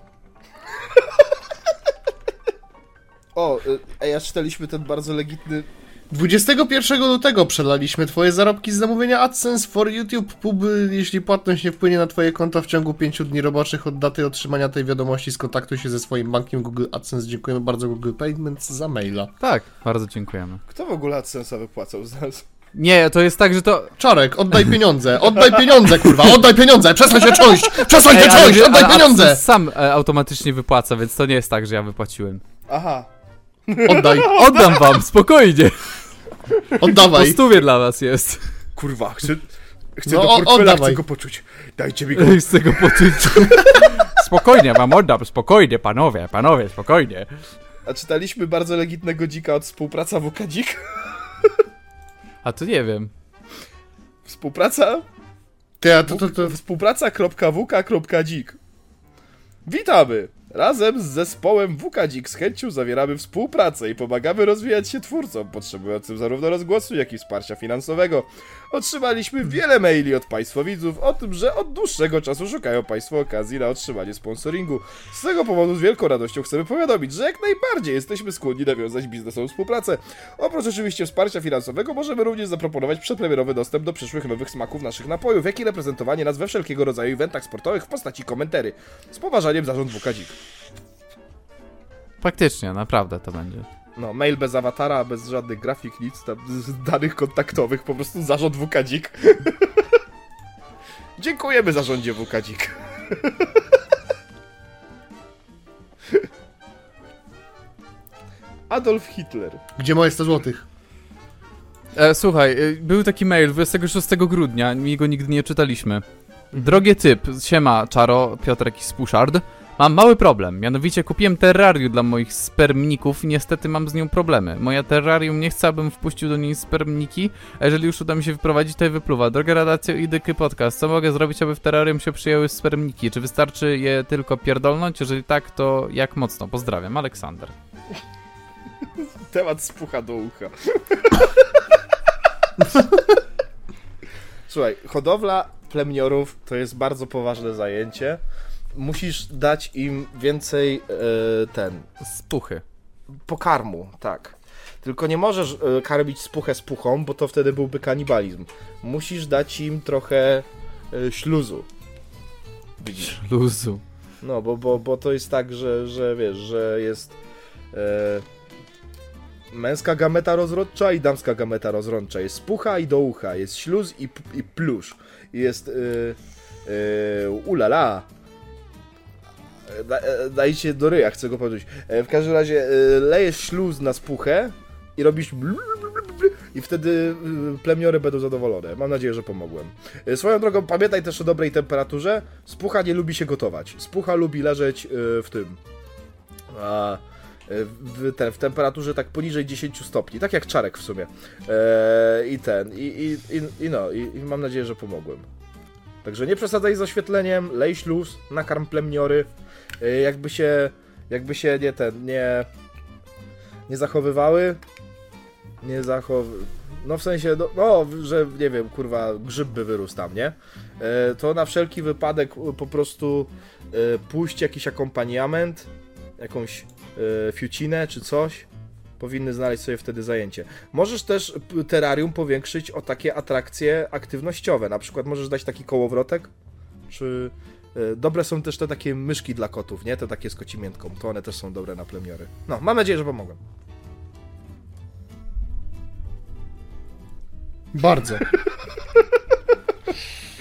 S2: O, y, a czytaliśmy ten bardzo legitny...
S4: 21 lutego przelaliśmy twoje zarobki z zamówienia AdSense for YouTube Pub, jeśli płatność nie wpłynie na twoje konto w ciągu 5 dni roboczych od daty otrzymania tej wiadomości, skontaktuj się ze swoim bankiem Google AdSense. Dziękujemy bardzo Google Payments za maila.
S3: Tak, bardzo dziękujemy.
S2: Kto w ogóle AdSense'a wypłacał z nas?
S3: Nie, to jest tak, że to.
S4: Czarek, oddaj pieniądze, oddaj pieniądze, kurwa, oddaj pieniądze, przestań się cząść, przestań się cząść, oddaj
S3: ale
S4: pieniądze!
S3: AdSense sam e, automatycznie wypłaca, więc to nie jest tak, że ja wypłaciłem.
S2: Aha.
S4: Oddaj, <laughs>
S3: Oddam wam, spokojnie. Po
S4: oddawaj.
S3: stówie dla was jest.
S2: Kurwa, chcę... Chcę
S4: No,
S2: do portfela,
S4: oddawaj.
S2: chcę go poczuć. Dajcie mi go. <laughs>
S3: Z tego poczuć. <laughs> Spokojnie wam oddam, spokojnie, panowie, panowie, spokojnie.
S2: A czytaliśmy bardzo legitnego dzika od współpraca WKDzik.
S3: A to nie wiem.
S2: Współpraca
S4: Ty, a to, to, to,
S2: Współpraca.wk.dzik Witamy! Razem z zespołem WKDzik z chęcią zawieramy współpracę i pomagamy rozwijać się twórcom potrzebującym zarówno rozgłosu, jak i wsparcia finansowego. Otrzymaliśmy wiele maili od Państwa widzów o tym, że od dłuższego czasu szukają Państwo okazji na otrzymanie sponsoringu. Z tego powodu z wielką radością chcemy powiadomić, że jak najbardziej jesteśmy skłonni nawiązać biznesową współpracę. Oprócz oczywiście wsparcia finansowego możemy również zaproponować przedpremierowy dostęp do przyszłych nowych smaków naszych napojów, jak i reprezentowanie nas we wszelkiego rodzaju eventach sportowych w postaci komentarzy. Z poważaniem zarząd WKDzik.
S3: Faktycznie, naprawdę to będzie.
S2: No, mail bez awatara, bez żadnych grafik, nic, tam z danych kontaktowych, po prostu zarząd WKDzik. <laughs> Dziękujemy zarządzie WKDzik. <laughs> Adolf Hitler.
S4: gdzie moje 100 złotych?
S3: E, słuchaj, e, był taki mail 26 grudnia, mi go nigdy nie czytaliśmy. Drogie typ, siema, Czaro, Piotrek i Spuszard. Mam mały problem, mianowicie kupiłem terrarium dla moich spermników i niestety mam z nią problemy. Moja terrarium nie chce, abym wpuścił do niej spermniki, a jeżeli już uda mi się wyprowadzić, to je wypluwa. Droga redakcja i dyky podcast, co mogę zrobić, aby w terrarium się przyjęły spermniki? Czy wystarczy je tylko pierdolnąć? Jeżeli tak, to jak mocno? Pozdrawiam, Aleksander. <laughs>
S2: Temat spucha do ucha. <laughs> Słuchaj, hodowla plemniorów to jest bardzo poważne zajęcie. Musisz dać im więcej e, ten
S3: Spuchy.
S2: pokarmu, tak. Tylko nie możesz e, karmić spuchę z puchą, bo to wtedy byłby kanibalizm. Musisz dać im trochę e, śluzu. Widzisz?
S3: Luzu.
S2: No, bo, bo, bo to jest tak, że, że wiesz, że jest e, męska gameta rozrodcza i damska gameta rozrodcza. Jest spucha i do ucha, jest śluz i, i plusz. Jest e, e, ulala. Da, e, dajcie do ryja, chcę go powiedzieć. E, w każdym razie e, lejesz śluz na spuchę i robisz i wtedy plemniory będą zadowolone. Mam nadzieję, że pomogłem. Swoją drogą, pamiętaj też o dobrej temperaturze. Spucha nie lubi się gotować. Spucha lubi leżeć w tym. A, w, ten, w temperaturze tak poniżej 10 stopni. Tak jak czarek w sumie. E, I ten. I, i, i, i no. I, I mam nadzieję, że pomogłem. Także nie przesadzaj z oświetleniem, lej śluz, nakarm plemniory. E, jakby się. Jakby się nie ten. Nie. Nie zachowywały. Nie zachowy. No w sensie, no, no, że nie wiem, kurwa, grzyb by wyrósł tam, nie? E, to na wszelki wypadek e, po prostu puść jakiś akompaniament, jakąś fiucinę czy coś. Powinny znaleźć sobie wtedy zajęcie. Możesz też terrarium powiększyć o takie atrakcje aktywnościowe. Na przykład możesz dać taki kołowrotek, czy dobre są też te takie myszki dla kotów, nie? Te takie z kocimiętką. To one też są dobre na plemiory. No, mam nadzieję, że pomogłem.
S4: Bardzo.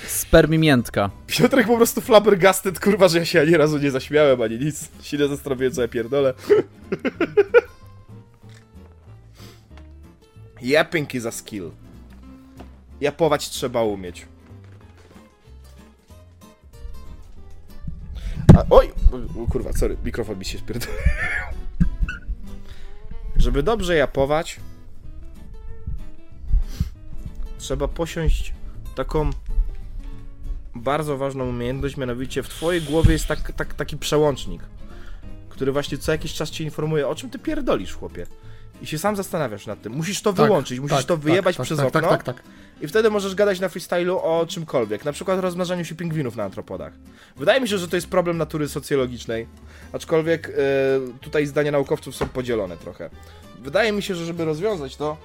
S3: Spermimiętka.
S2: Piotrek po prostu flabbergasted, kurwa, że ja się ani razu nie zaśmiałem, ani nic. Silę zastanowiłem, co ja pierdolę. Yapping is a skill. Japować trzeba umieć. A, oj! Kurwa, sorry, mikrofon mi się spierdolił. <laughs> Żeby dobrze japować, trzeba posiąść taką bardzo ważną umiejętność, mianowicie w twojej głowie jest tak, tak, taki przełącznik, który właśnie co jakiś czas ci informuje, o czym ty pierdolisz, chłopie. I się sam zastanawiasz nad tym. Musisz to
S4: Tak,
S2: wyłączyć, musisz
S4: tak,
S2: to wyjebać
S4: tak,
S2: przez
S4: tak,
S2: okno
S4: Tak, tak, tak.
S2: i wtedy możesz gadać na freestylu o czymkolwiek, na przykład o rozmnażaniu się pingwinów na antropodach. Wydaje mi się, że to jest problem natury socjologicznej, aczkolwiek e, tutaj zdania naukowców są podzielone trochę. Wydaje mi się, że żeby rozwiązać to,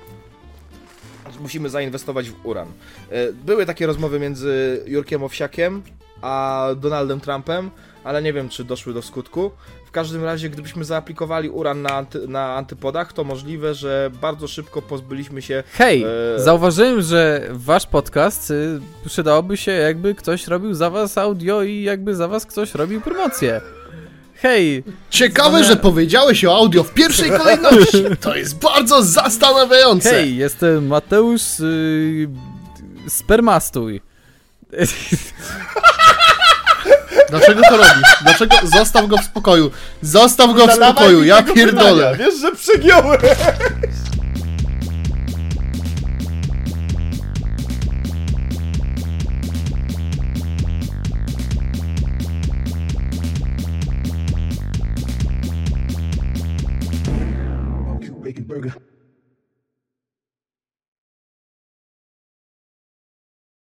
S2: musimy zainwestować w uran. E, Były takie rozmowy między Jurkiem Owsiakiem a Donaldem Trumpem, ale nie wiem, czy doszły do skutku. W każdym razie, gdybyśmy zaaplikowali uran na, anty, na antypodach, to możliwe, że bardzo szybko pozbyliśmy się
S3: Hej,
S2: E,
S3: zauważyłem, że wasz podcast y, przydałoby się, jakby ktoś robił za was audio i jakby za was ktoś robił promocję. Hej,
S4: Ciekawe, że powiedziałeś o audio w pierwszej kolejności. To jest bardzo zastanawiające.
S3: hej, jestem Mateusz y, Spermastuj. <laughs>
S4: Dlaczego to robisz? Dlaczego? Zostaw go w spokoju. Zostaw go w spokoju, ja tego pierdolę. wydania.
S2: Wiesz, że przegiąłem.
S7: Burger.